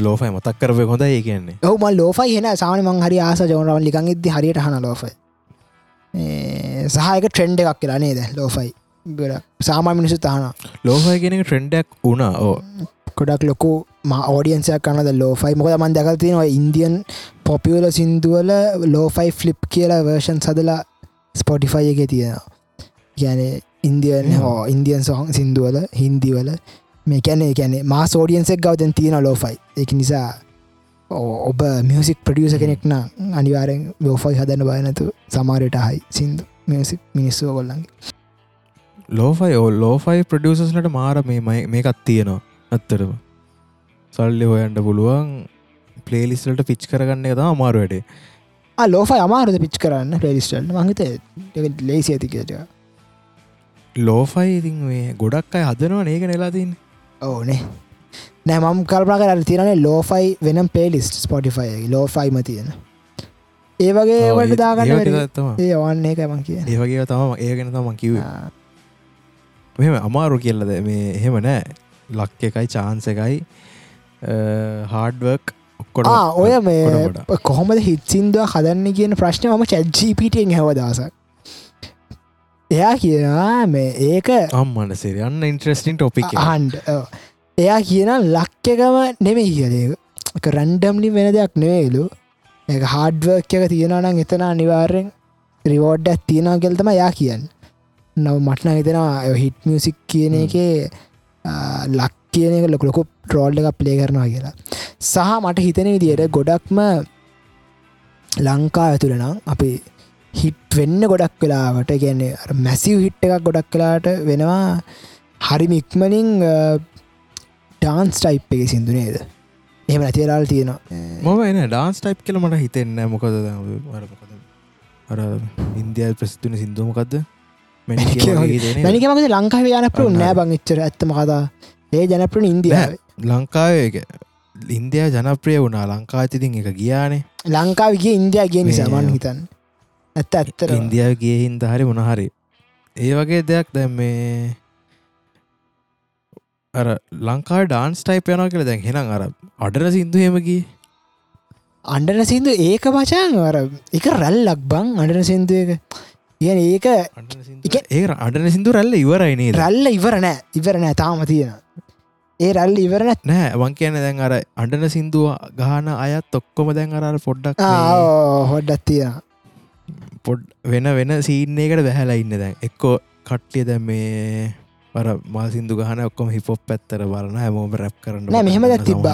ලෝෆයි මතක් කරව හොඳ ඒ කියන්නේ. ඔහුම ලෝෆයි හෙන. සාන මං හරි ආස ජෝනවන් ලිකං ඉද හරියට හන ලෝෆයි. සහයක ට්‍රෙන්ඩ් එකක් කියලා නේද? ලෝෆයි. සාමා මිනිසු තහන ලෝෆයි කියෙන ට්‍රෙන්ඩක් වුණා. ඕ කොඩක් ලොකු ඕඩියන්සයක් කනද ලෝෆයි. මොකද මන් දැකල් තියෙනවා ඉන්දියන් පොපියල සිින්දුවල ලෝෆයි ෆ්ලිප් කියලා වර්ෂන් සදලා ස්පොටිෆයි එක තියෙනවා. ගැන ඉන්දියන් හෝ ඉන්දියන් සොහන් සිින්දුවල හින්දිවල මේ කැනේ කැනේ මා සෝඩියන්සෙක් ගවතන් තියෙන ලෝෆයි එක නිසා ඔබ මියසික් ප්‍රඩියස කෙනෙක්න අනිවාරෙන් ලෝෆයි හදන්න බයනතු සමාරයට හයි සිින්දු මියසික් මිනිස්සුව කොල්ලන්ගේ ලෝෆයි ඕ ලෝෆයි ප්‍රඩියසස්ලට මාර මේ මේකත් තියෙනවා ඇත්තරම සල්ලි හොයන්ට පුළුවන් පලේලිස්ලට පිච් කරගන්න එක තම අමාරු වැඩේ. ලෝෆයි අමාරුද පිච් කරන්න පලේලිස්ටල් මහිත ලේසි ඇතිකයට ලෝෆයි ඉතින් මේ ගොඩක් අයි හදනවා ඒක නෙලාතින් ඕනේ. නෑ මම් කල්පා කර තිරනේ ලෝෆයි වෙනම් පේලිස්ට ස්පොටිෆයි ලෝෆයිම තියෙන. ඒ වගේ වට දාගන්න ඒ ඔවන්නේ එක මං කිය ඒවගේ තම ඒගෙන තම කිව මෙම අමාරු කියල්ලද මේ එහෙම නෑ. ලක් එකයි චාන්ස එකයි. හාඩ්වර්ක් ඔක්කොට ඔය මේ කොහොමද හිත්සින්දුව හදන්න කියන ප්‍රශ්න මම චැජ්ජීපිටෙන් හැව දසක් එයා කියනවා මේ ඒක අම්මන සිරයන්න ඉන්ට්‍රස්ටින් ටොපික් හන්ඩ එයා කියන ලක්්‍යකම නෙමෙයි කියලක රැන්ඩම්ලි වෙන දෙයක් නෙවේලු ඒ හාඩ්වර්ක් එක තියෙනනම් එතන අනිවාර්යෙන් රිවෝඩ් ඇත් තියෙනවා කෙල්තම යා කියන්න. නව මටන හිතෙනවා හිට් මියසික් කියන එකේ ලක් කියන එක ලොක ලොකු ට්‍රෝල්් එක ප්ලේ කරනවා කියලා. සහ මට හිතන විදියට ගොඩක්ම ලංකා ඇතුළනම් අපි හිට් වෙන්න ගොඩක් වෙලාවට. ගැන්නේ මැසිව් හිට් එකක් ගොඩක් කලාට වෙනවා. හරිම ඉක්මනින් ඩාන්ස් ටයිප් එක සිින්දු නේද? එහෙම නැතිලාල් තියෙනවා. මොම එන ඩාන්ස් ටයිප් කල මට හිතෙන්න මොකද අර ඉන්දිය ප්‍රසිතුන සිින්දුමකක්ද මැනික මකද? ලංකාව යනපරු නෑ බංච්චර ඇත්තම කතා ඒ ජනපරන ඉන්දියාව. ලංකාවේ ඉන්දයා ජනප්‍රිය වුණා. ලංකාතිතින් එක ගියානේ. ලංකාවගේ ඉන්දයා කිය නිසාමන් හිතන් ඇත්ත ඇත්තර ඉන්දියාව ගිය හින්ද හරි මොනහරි ඒ වගේ දෙයක් දැම් මේ අර ලංකා ඩාන්ස් ටයිප යන කියල දැන් හෙනම් අර අඩර සිින්දු හෙමකි අන්ඩන සිින්දු ඒක මචාන් වර එක රැල්ලක් බං අඩන සිින්දුව එක. කියන ඒක ඒ අඩන සිින්දු රැල්ල ඉවරයිනේ රැල්ල ඉවර නෑ. ඉවර නෑ. තාම තියෙන ඒ රැල්ල ඉවරන නෑ. වන් කියන දැන් අර අඩන සිින්දුව ගාන අයත් ඔක්කොම දැන් අර පොඩ්ඩක් හොඩ්ඩත් තියෙන පොඩ් වෙන වෙන සීන්නේකට බැහැලා ඉන්න දැන්. එක්කෝ කට්ටිය දැ මේ පර මල් සිින්දු ගහන ඔක්කොම හිපොප් පැත්තර බලන හැමෝම රැප් කරන්න මෙහෙම තිබ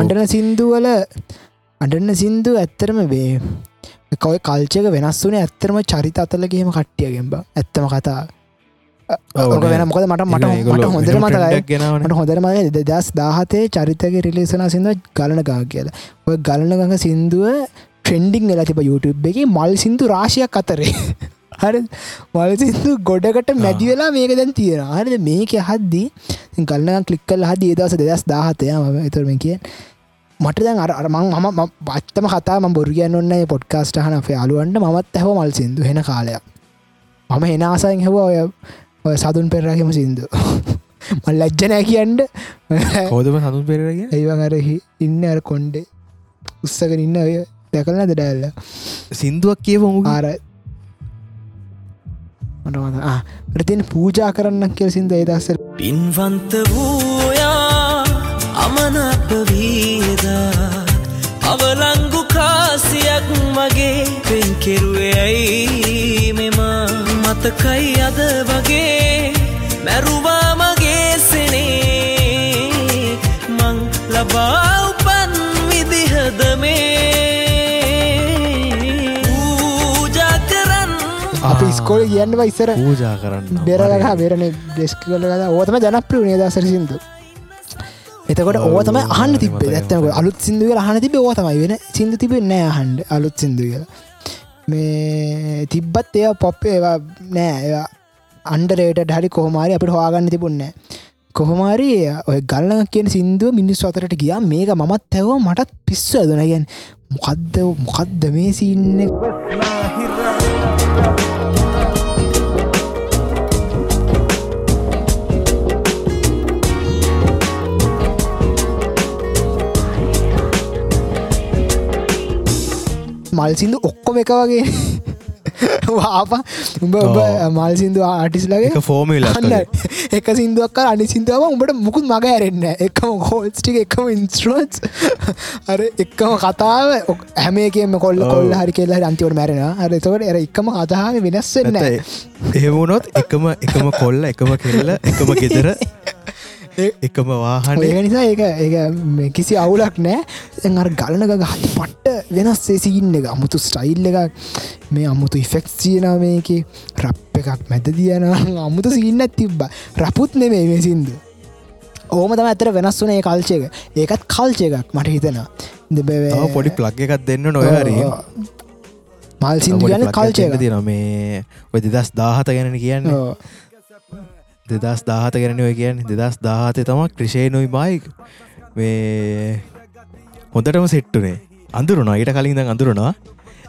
අන්ඩන සිින්දුවල අඩන්න සිින්දු ඇත්තරම වේ කොයි කල්චක වෙනස් වනේ ඇත්තරම චරිත අතලගේම කට්ටියගෙන්බ ඇත්තම කතා. වෙන මොකද මට මට මට හොඳර මතකයි. ගෙනවන. හොඳර මත දෙදස් දාහතේ චරිතක රිලේසන සිින්ද ගලනගා කියලා. ඔය ගලනගඟ සින්දුව ට්‍රෙන්ඩිං වෙලා තිබ YouTube එක මල් සිින්දු රාශයක් අතරේ. හරි. මල් සිින්දු ගොඩකට මැදි වෙලා මේක දැන් තියෙන හරිද? මේක හද්දී ගලන කලික්කල් හද ඒදවස දෙදස් දාහතය එතරම කිය මට දැන් අර අරමං මම පත්තම කතා ම බොරගියන්න ඔන්න පොඩ්කාස්ට හන අපේ අලුවන්ට මත් ඇහව මල් සිින්දු හෙන කාලයක්. මම හෙනසායෙන් හෙව ඔය ඔය සතුන් පෙරරහෙම සිින්දු. මල් ලජ්ජනෑ කියන්ට හෝදම සතුන් පෙරරගේ අර ඉන්න අර කොන්්ඩේ උත්සක ඉන්න ඔය දැකලන දෙඩැල්ල සිින්දුවක් කියව මු ආර මට ප්‍රතින් පූජා කරන්න කියල සිින්ද ඒදස්සර පින්වන්ත වූයා අමනප වීදා. අවලංගු කාසියක් මගේ පෙන් කෙරුවේඇයි මෙම මතකයි අද වගේ. මැරුවා ස්කෝල කියන්න ඉස්සර පූජා කරන්න බෙරලහ බෙරන ඩෙස්ක කල ඕතම ජනප්‍රිය නේදසර සිින්දු එතකොට ඕතම අහන්න තිබ ඇත්තනක අලුත් සිින්දුව හන තිබ ඕතමයි වෙන සිින්දු තිබ නෑ හන්ඩ අලුත් සිින්දු කියලා මේ තිබ්බත් එය පොප් ඒවා නෑ ඒවා අන්ඩරේට හරි කොහමාරි අපට හවාගන්න තිබුන්න කොහොමාරි ඔය ගල්ලඟ කියන සිින්දුව මිනිස් අතරට ගියා මේක මත් ඇැව මටත් පිස්ස ඇදනගැන් මොකක්ද මොකක්ද මේ සින්න මල් සිින්දු ඔක්කොම එක වගේ. වාප උඹ උඹ මල් සිින්දු ආටිස්ලගේ ෆෝමිල් අන්න එක සිින්දුවක් අනි සිින්දුව උඹට මුකුත් මග ඇරෙන්න එකම කෝල්ස්ටික එකම ඉන්ස්ට්‍රෝස් අර එක්කම කතාව හැමේකම කොල්ල කොල්ල හරි කෙල්ලා අන්තිවට මැරෙන හර තකට එර එකම කතාව වෙනස් වෙන්න එහෙමුණොත් එකම එකම කොල්ල එකම කෙල්ල එකම ගෙදර එකම වාහන. ඒ නිසා ඒක ඒ කිසි අවුලක් නෑ. අර ගලනක ගහයි පට්ට වෙනස් සේසින්න එක අමුතු ස්ටයිල් එකක්. මේ අමුතු ඉෆෙක්ස් තියන මේක. රප් එකක් මැද තියන අමුතු සින්න තිබ්බ. රපුත් නෙමේ මේ සිින්දු ඕම තම ඇතර වෙනස් වනේ කල්චයක ඒකත් කල්චය එකක් මට හිතෙන පොඩි ප්ලග් එකක් දෙන්න නොයරී මල් සිින්දු ගන කල්චය තින මේ ඔය දෙදස් දාහත ගැන කියන්න දෙදස් දාහත ගැන ඔය කියන්න දෙදස් දාහතය තම ක්‍රෂේනුයි බයික් මේ හොඳටම සෙට්ටුනේ. අඳුරුණා. ඊට කලින් දම් අඳුරුණා.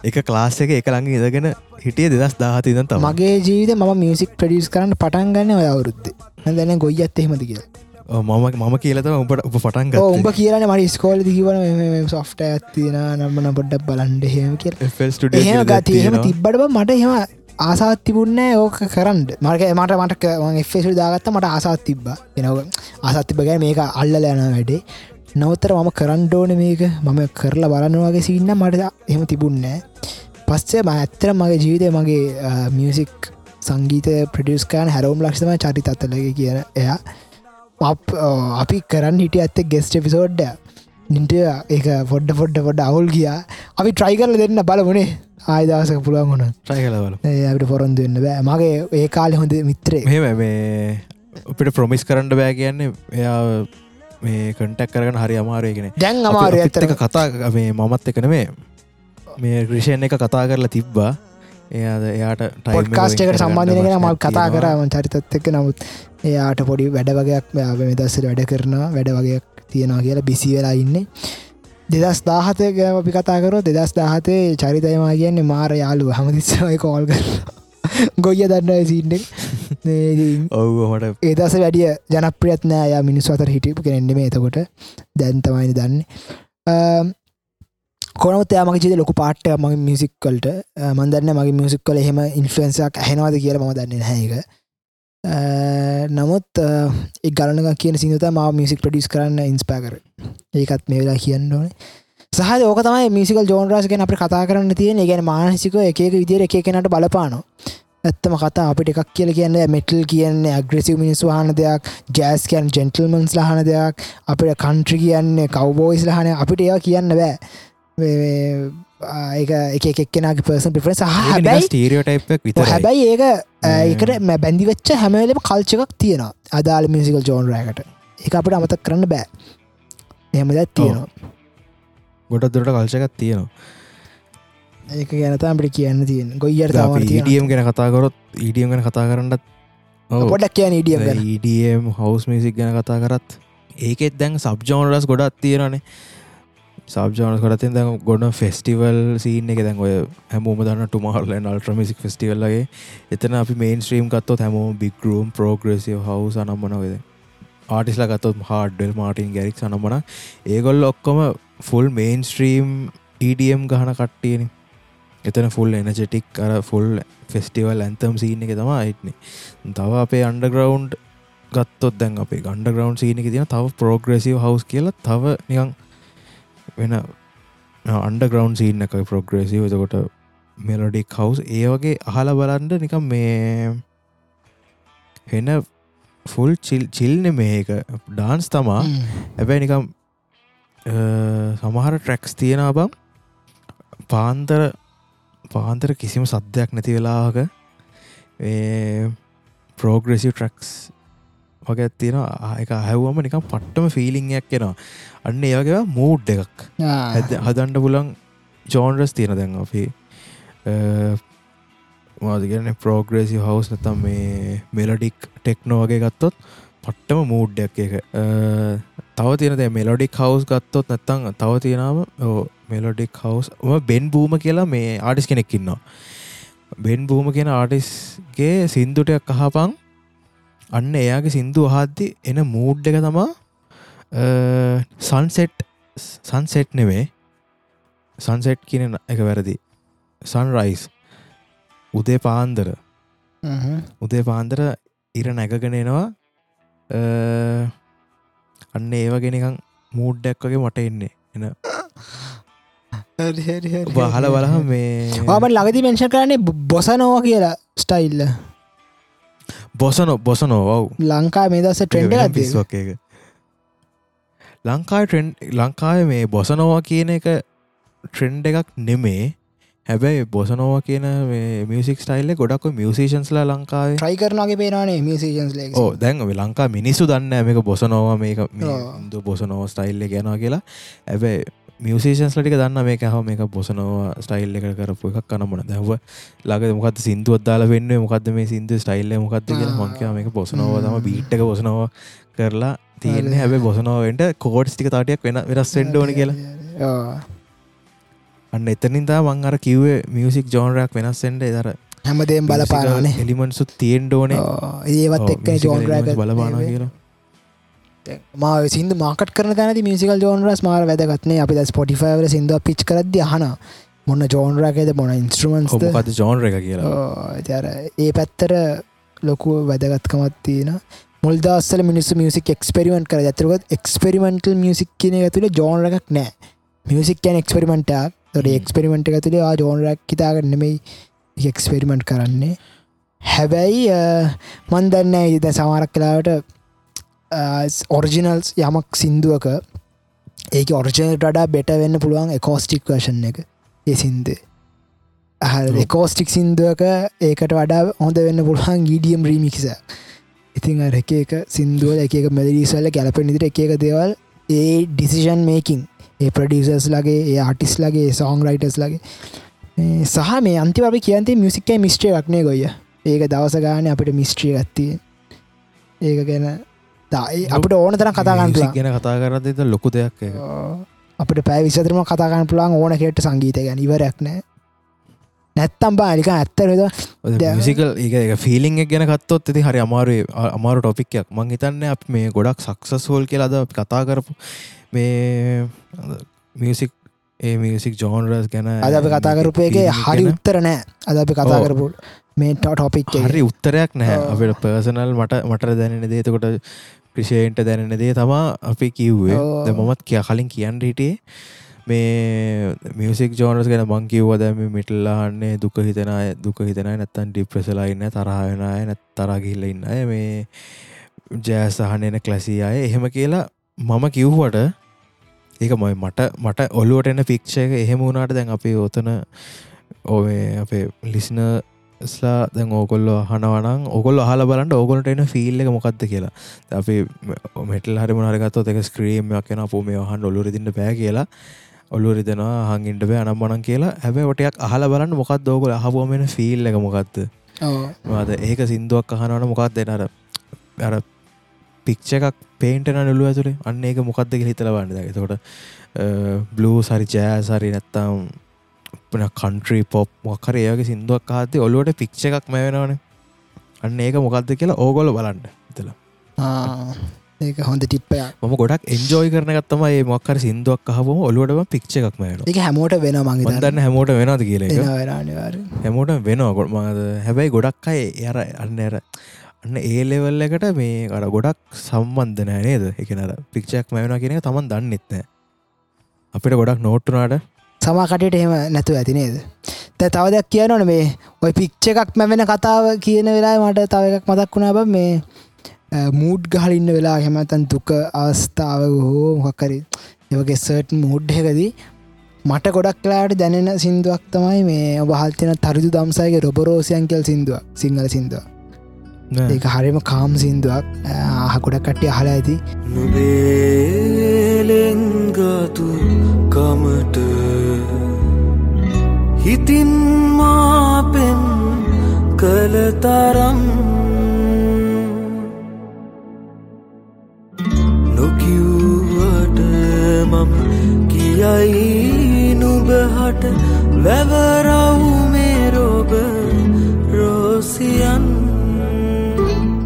එක ක්ලාස් එක එක ළඟ ඉදගෙන හිටිය දෙදස් දාහත ඉදන් තම මගේ ජීවිත ම මියසික් ප්‍රඩියස් කරන්න පටන් ගන්න ඔය අවුරුද්ද. දැන ගොයි ඇත්ත එහෙමති කියලා මම මම කියලත උඹට උප පටන් උඹ කියරන මට ස්කෝල දිවන සොෆ්ට ඇත්තින නම්මන පොඩ්ඩක් බලන්ඩ හෙම කිය එහෙම ගති එහෙම තිබ්බට මට එහෙම ආසාත් තිබුන්න ඕක කරන්න. මර්ක මට මට එෆෙසු දාගත්ත මට ආසාත් තිබ්බ. එනව ආසත් තිබගැ මේක අල්ල යන වැඩේ. නවතර මම කරන්්ඩෝන මේක. මම කරලා බලන්නවාගේ සින්න මට එහෙම තිබුන්නෑ පස්සේ ම ඇත්තර මගේ ජීවිතය මගේ මියසික් සංගීත ප්‍රඩියස්කාන හැරවම් ලක්ෂම චරි අත්තලක කියන එයා. අපි කරන්න හිටිය ඇත්ත ගෙස්ට පිසෝඩ්ඩ නිට ඒ පොඩ්ඩ පොඩ්ඩ පොඩ්ඩ අවුල් ගියා. අපි ට්‍රයි කරල දෙන්න බලවනේ ආයදසක පුළුවන් වුණ ට්‍රයි කලවල අපට පොරොන්දු වෙන්න බෑ. මගේ ඒ කාලෙ හොඳ මිත්‍රේ මේ අපිට ප්‍රොමිස් කරන්න බෑ කියන්නේ එයා මේ කටක් කරන හරි අමාරයගෙන දැන් අමාරු ඇතර එක කතා මේ මමත් එකන මේ මේ ග්‍රිෂයෙන් එක කතා කරලා තිබ්බා. එයාද එයාට පොඩ්කාස්ට එකට සම්බන්ධනගෙන මල් කතා කරම චරිතත් එක්ක. නමුත් එයාට පොඩි වැඩ වගේයක් මෙ දස්සට වැඩ කරනවා. වැඩ වගේයක් තියෙනවා කියලා බිසි වෙලා ඉන්න. දෙදස් දාහතය ගැම අපි කතාකර දෙදස් දාහතේ චරිතයමා කියන්නේ මාර යාලු හමතිස්සමයි කෝල් කර ගොයිය දන්න සින්න ඔව් හොට ඒදස වැඩිය ජනප්‍රියත් නෑ යා මිනිස් අතර හිටිපු කෙනෙන්නෙම එතකොට. දැන්තමයින දන්න. කොනත් යාමගේ ජීද ලොකු පාට්ට මගේ මියසික්කල්ට මන්දන්න මගේ මියසික් කල එහෙම ඉන්ෆලන්සක් හැනවාද කියල ම දන්න හැක නමුත් එක් ගලනක කියන සිත ම මියසික් ප්‍රඩිස් කරන්න ඉන්ස්පෑකර ඒකත් මේ වෙලා කියන්න ඕනේ. සහ ඕක තමයි මිසිකල් ජෝන්රස් ගෙන අප කතා කරන්න තියෙන ගැන මානසික එක විදිර එක කෙනට බලපානවා. ඇත්තම කතා අපිට එකක් කියල කියන්න මෙටල් කියන්න අග්‍රසිව මිනිස් හන දෙයක් ජෑස් කියන් ජෙන්ටල්මන්ස් ලහන දෙයක් අපිට කන්ට්‍රි කියන්නේ කවබෝයිස් ලහන අපිට ඒවා කියන්න බෑ. ඒක එක එක්කෙනගේ පර්සන් පිෆරෙන් සහ හැබැයි ස්ටීරියෝටයිපක් විත හැබැයි ඒක ඒකට මැ බැඳි වෙච්ච හැමලම කල්චකක් තියෙනවා. අදාල මිසිකල් ජෝන්රෑකට එක අපට අමතක් කරන්න බෑ. එහෙම දැත් තියෙනවා. ගොඩ දුරට කල්චකත් තියෙනවා. ඒක ගැනත අපට කියන්න තියෙන ගොයියට ඩියම් ගැන කතාකරොත් ඊඩියම් ගැන කතා කරන්නත් පොඩක් කියන ඉඩියම් ඊඩම් හවස් මිසික් ගැන. කතා කරත් ඒකෙත් දැන් සබ්ජෝනරස් ගොඩත් තියෙනනේ සබ්ජාන කරතින් දැන් ගොඩ ෆෙස්ටිවල් සීන එක දැන් ඔය හැමෝම දන්න ටුමහල්ල අල්ට්‍රමිසික් ෆෙස්ටිවල්ලගේ එතන අපි මේන් ස්ත්‍රීම් කත්තොත් හැමෝ බිගරුම් පෝග්‍රසිව හවස අනම්මනවෙද ආටිස්ලා ගත්තොත් හාඩ්ඩල් මාටින් ගැරික් සනම්මන ඒගොල් ඔක්කොම ෆුල් මේන් ස්ත්‍රීම් EDM ගහන කට්ටියන. එතන ෆුල් එනජෙටික් අර ෆුල් ෆෙස්ටිවල් ඇන්තම් සීන එක තම අයිටන තව අපේ අන්ඩග්‍රවන්් ගත්තොත් දැන් අපේ ගන්ඩ ග්‍රවන්් සීනක තින තව පෝග්‍රසිව හවස් කියලා තව නිකං වෙන අන්ඩග්‍රවන්් සීන්න එක ප්‍රොග්‍රසිව එතකොට මෙලොඩික් හවස් ඒ වගේ අහල බලන්ඩ නිකම් මේ හෙන ෆුල් චිල් චිල්න මේක ඩාන්ස් තමා. ඇබැයි නිකම් සමහර ට්‍රැක්ස් තියෙන බම් පාන්තර පාන්තර කිසිම සද්‍යයක් නැති වෙලාක පෝග්‍රෙසිව ට්‍රක්ස් වගේ තියෙන එක හැව්වම නිකම් පට්ටම ෆිලිංයක් එෙනවා. අන්න ඒවගේ මූඩ් එකක්. හදන්ඩ පුලන් ජෝන්රස් තියෙන දැන් අපි. මාදගන පෝග්‍රේසි හවස් නතම් මේ මෙලඩික් ටෙක්නෝ වගේ ගත්තොත් පට්ටම මූඩ්ඩයක් එක තව තියෙන මෙලොඩික් හවස් ගත්තොත් නැත්තං තව තියෙනම මෙලොඩික් හවස් බෙන් බූම කියලා මේ ආඩිස් කෙනෙක්කින්නවා බෙන් බූම කියෙන ආටිස්ගේ සින්දුටයක් අහපං අන්න එයාගේ සින්දු අහද්දි එන මූඩ් එක තමා සන්සෙට් සන්සෙට් නෙවේ සන්සෙට් කියන එක වැරදි. සන්රයිස් උදේ පාන්දර. උදේ පාන්දර ඉර නැගගෙන එනවා. අන්න ඒවගෙනකං මූඩ්ඩක් වගේ මට එන්නේ. එන බහල බලහ මේ ආමට ලගති මෙංශ කරන්නේ බොසනෝවා කියලා ස්ටයිල්ල බොසනො බොසනෝ ඔව් ලංකා මේ දස ට්‍රෙන්ඩ පිස්වක් එක ලංකායි ට්‍රෙන්් ලංකාව මේ බොසනෝවා කියන එක ට්‍රෙන්ඩ් එකක් නෙමේ. හැබැයි බොසනෝව කියන මියසික් ස්ටයිල්ල ගොඩක් මියසිෂන්ස්ලා ලංකාවේ ට්‍රයි කරනගේ පේනේ මියසිෂන්ස් ලේ ඕ දැන් ලංකා මිනිස්සු දන්න මේක බොසනෝවා මේක දු බොසනෝ ස්ටයිල්ල ගැනවා කියලා. ඇබැයි මියසිෂන්ස් ලටික දන්න මේක හ මේක බොසනවා ස්ටයිල් එක කරපු එකක් කනමන දැව ලග මොකත් සිින්දුවත් දාලා වෙන්න? මොකක්ද මේ සිින්දු ස්ටයිල්ල මොකක්ද කියලා මංකයා මේක බොසනවා තම බීට්ක බොසනවා කරලා තියන්නේ. හැබ බොසනෝවට කෝඩ්ස් ටික තාටයක් වෙන වෙනස් වෙන්ඩෝන කියලා. අන්න එතනින්දා මං අර කිව්වේ මියසික් ජෝනරයක් වෙනස්සෙන්ට දර හැමදේම් බලපාන එලිමන්සු තියෙන් ඩෝනේ ඒවත් එක්ක ජෝන්රෑ බලපාන කියලා මා සිද මාකට කරන තැන මිසිකල් ජෝනරස් මාර වැදගත්නේ අපි ද ස්පොටිෆයිවල සිදුව පිච් කරද හන මොන්න ජෝන්රකද මොන ඉන්ස්ට්‍රමන්ස් පද ජෝන්ර එක කියලා. ඒ පැත්තර ලොකුව වැදගත්කමත් තියෙන මුල්දස්සල මිනිස් මියසික් එක්ස්පෙරිමෙන්ට් කර ඇතරකොත් එක්ස්පෙරිමෙන්ටල් මියසික් කියන ඇතුළ ජෝනර එකක් නෑ. මියසික් කැන් එක්ස්පෙරිමෙන්ටක් තොට එක්ස්පෙරිමෙන්ට් එක තුළේ ආ ජෝනරක් හිතාගන්න නෙමයි එක්ස්පෙරිමෙන්ට් කරන්නේ. හැබැයි මන් දන්න ඉද සමාරක් කලාවට ඔරිජිනල්ස් යමක් සින්දුවක ඒක ඔරිජනට වඩා බෙට වෙන්න පුළුවන් එකෝස්ටික් වර්ෂන් එක. ඒ සින්දේ ඔව්. කෝස්ටික් සිින්දුවක ඒකට වඩා හොඳ වෙන්න පුළුවන් ගීඩියම් රීමිකිස ඉතින් අර එක එක සිින්දුවල එක මෙදරීස්වල්ල ගැලපෙන නිදිර එක එක දේවල් ඒ ඩිසිෂන් මේකින් ඒ ප්‍රඩියසර්ස් ලගේ ඒ ආටිස් ලගේ සෝං රයිටස් ලගේ සහ මේ අන්තිව කියන්තේ මියසික්කයි මිස්ට්‍රිය වක්නේ ගොය ඒක දවස ගාන අපිට මිස්ට්‍රිය ගත්තිය ඒක ගැන දායි අපට ඕන තරම් කතාගන්න ගැන කතා කරද ලොකු දෙයක්. අපිට පැෑ විසතරම කතාගන්න පුළන් ඕන කෙට සංගීත ගැන. ඉවරයක් නෑ. නැත්තම් බාලික ඇත්තරද ඒක එක ෆිලිං ගැන කත්තොත් ඇති හරි අමාරු අමාරු ටොපික්යක් මං හිතන්න අප මේ ගොඩක් සක්සස්හෝල් කියලා අද අපි කතා කරපු මේ මියසික් ඒ මියසික් ජෝනරස් ගැන අද අපි කතා කරපුගේ feeling එක හරි උත්තර නෑ. අද අපි කතා ඔව්. කරපු මේ ටොපික් හරි උත්තරයක් ඔව්. අපට පර්සනල් මට මට දැනෙන දේතකොට ක්‍රිෂයන්ට දැනෙන දේ තමා අපි කිව්වේ. ද මොමත් කිය කලින් කියන්න හිටියේ මේ මියසික් ජෝනස් ගැන මං කිව්ව දැම මිටල්ලාන්නේ දුක හිතනය දුක හිතනයි නැත්තන් ඩිප්‍රසලයින්න තරහයනය නැත් තරගිල්ල ඉන්න අය. මේ ජෑසාහන එන කලසී අය. එහෙම කියලා මම කිව්වට ඒක මයි මට මට ඔලුවට එන්න පික්ෂ එක එහෙම වුණට දැන් අපි ඔතන ඕේ අපේ ලිස්න ස්ලා දැන් ඕකොල්ල හනවනං ඔකොල් හල බලට ඕගොලට එන ෆිල් එක මොකක්ද කියලා. අපි මෙටල් හරි මනරගත්ත එක ස්ක්‍රීම්යක් කියෙන අප මේ හන් ඔලු රිදින්න පෑ කියලා. ඔලු රිදෙනවා හංගින්ට බෑ අනම් මනන් කියලා. හැබැ ඔටයක් අහල බලන්න මොකක් දෝගල අහපුුවමෙන ෆිල් එක මොකක්ද මද ඒක සිින්දුවක් අහනවන මොකක් දෙනර අර පික්ෂ එකක් පේන්ටන නුලුව ඇතුරේ අන්න ඒක මොකක්ද හිතල වන්න තකොට බ්ලූ සරි ජෑ සරි නැත්තම් කන්ට්‍රී පොප් මොකර ඒගේ සිින්දුවක් කාතේ ඔලුවට පික්ෂ එකක් මැවෙනවන. අන්න ඒක මොකක්ද කියලා ඕගොල බලන්න හිතලා ඒක හොඳ ටිප්පය ම ගොඩක් එන්ජෝයි කරන ගත්තම ඒ මොක්කර සිින්දුවක් හම ඔලුවටම පික්ෂ එකක් මෑන එක හැමෝට වෙන මං මදන්න හැමෝට වෙනද කියලා හැමෝට වෙනවා ගොඩ මද හැබැයි ගොඩක් අය යර අන්න ඇර අන්න ඒලෙවල් එකට මේ අර ගොඩක් සම්බන්ධනය නේද? එකනර පික්ෂයක් මැවෙන කියෙන තමන් දන්න එත්නෑ අපිට ගොඩක් නෝට්ටුනාට සමාකටට එහෙම නැතු ඇති නේද? තැ තවදයක් කියනවන මේ ඔය පික්්ච එකක් මැවෙන කතාව කියන වෙලා මට තව එකක් මතක් වුණා බ මේ මූඩ් ගහලින්න වෙලා හෙමතන් දුක අවස්ථාව හෝ මොකක්කරි ඒවගේ සර්ට් මුඩ්හකදී මට ගොඩක් කලාට දැනෙන සිින්දුවක් තමයි මේ ඔබහල්තින තරිදු දම්සයිගේ රොබරෝසියන් කෙල් සිින්දුව සිංහල සිින්දුව ඒක හරිම කාම් සිින්දුවක්. ආහ ගොඩක් කට්ටිය අහලා ඇති. නුබේලෙංගතු කමට හිතින් මාපෙන් කළ තරම් නොකිව්වට මම කියයි නුබහට වැවරව් මේ රෝග රෝසියන්.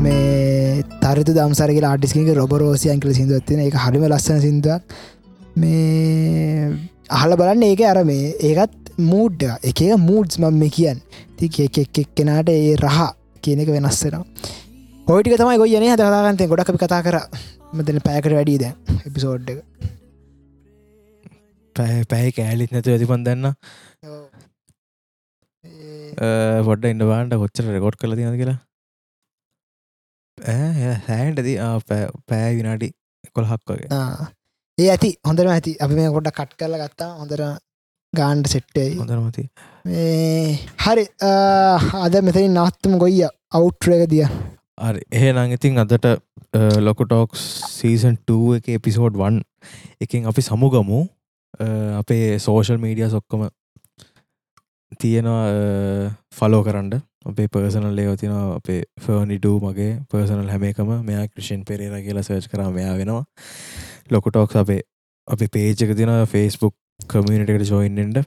මේ තරිතු දම්සරගේ ආටිස්කික රොබරෝසියන් කල සිින්දුවත්තින එක හරිම ලස්සන සිින්දුවක්. මේ අහල බලන්න ඒක අර මේ ඒකත් මූඩ් එක මූඩ්ස් මම කියන් ති එක් කෙනාට ඒ රහ කියන එක වෙනස්සෙනවා හෝටික තමයි ගොයනේ හදකාගන්තය ගොඩක් අපි කතා කර. මතන පෑකට වැඩී දැන් එපිසෝඩ් එක. පැහ කෑලිත් නැතු ඇතිපන් දන්න. පොඩ්ඩ ඉන්න බාන්ට කොච්චර රෙකෝඩ් කල තියද කියලා. හැන්ටද පෑ විනාඩි කොල්හක් වගේ. ආ. ඒ ඇති හොඳරම ඇති. අපි මේ ගොඩ කට් කරල ගත්තා. හොඳර ගාන්ඩ සෙට්ටයි හොඳරමති හරි. අද මෙතනින් නවත්තම. ගොයිය අවුට්රේක දිය. අරි එහ නං ඉතින් අදට ලොකටෝක්ස් සීසන් 2 එක එපිසෝඩ් 1 එකින් අපි සමුගමු. අපේ සෝෂල් මීඩිය සොක්කම තියෙනවා ෆලෝ කරන්න. අපේ පර්සනල් ලේව තින අපේ ෆර්නිඩූ මගේ පර්සනල් හැම එකම. මෙයා ක්‍රෂන් පෙරේර කියලා සර්ච් කර මෙයා වෙනවා ලොකටෝක්ස් අපේ අපි පේජක තින ෆෙස්බුක් කමියනිටකට ජොයින්ෙන්ට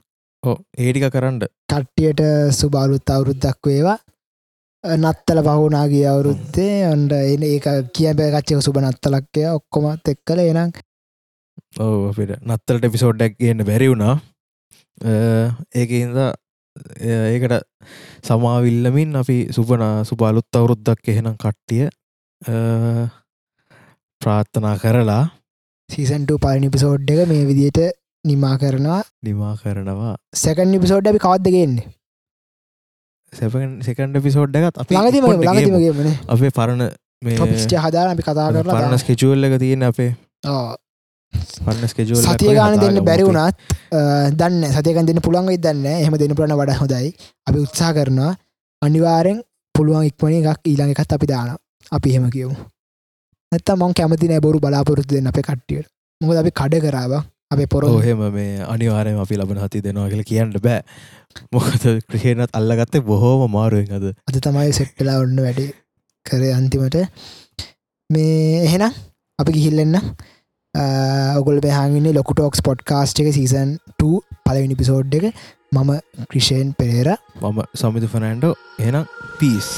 ඕ ඒටික කරන්න. කට්ටියට සුබාලුත් අවුරුද්දක් වේවා. නත්තල පහුනාගේ අවුරුත්තේ ඔන්ඩ එන ඒ කිය බෑකච්චක සුබ නත්තලක්කය ඔක්කොමත් එක් කළ එනම් ඔව අපිට නත්තලට එපිසෝඩ්ඩක් ගන්න බැරි වුණා. ඒක ඉද ඒකට සමාවිල්ලමින් අපි සුපන සුපාලුත් අවුරුද්දක් එහෙනම් කට්ටිය අ, ප්‍රාර්ථනා කරලා සීසන්ට පලනි පිසෝඩ් එක මේ විදියට නිමා කරනවා. නිමා කරනවා. සැකන් නිපිසෝඩ් අපි කවත්දගන්නේ සෙකන්ඩ පිසෝඩ් එකත්. ලඟතිමගේමන අපේ පරණ මේ හදාර අපි කතා කරලා පරණ ස්කෙචුවල් එක තියෙන අපේ. පන්න ස්කෙජුවල් සතිය ගාන දෙන්න බැරිවුණත් දන්න සතියකන් දෙන්න පුළුවන් දන්න එහම දෙන්න පුලන වඩ හොදයි අපි උත්සා කරනවා. අනිවාරෙන් පුළුවන් ඉක්මන එකක් ඊළඟ එකත් අපි දාන අපි හෙම කියවු නැත්ත මං කැමතින බොරු බලාපොරොත්තු දෙන්න අප කට්ටියට. මොකද අපි කඩ කරාව අපේ පොර ඔහෙම මේ අනිවාරයම අපි ලබන හති දෙනවා කියල කියන්න බෑ. මොකද ක්‍රහේනත් අල්ලගත්තේ බොහෝම මාරුවෙන් අද. අද තමයි සෙට්ටලා ඔන්න වැඩි කර අන්තිමට. මේ එහෙනම් අපි ගිහිල්ලෙන්න. ඔගොල් බහාගන්නේ ලොකු ටෝක්ස් පොඩ්කාස්ට් එක සීසන් 2 පලවිනි පිසෝඩ් එක. මම ක්‍රිෂයෙන් පෙරේර. මම සමිත ෆනෑන්ඩෝ එනම් පිස්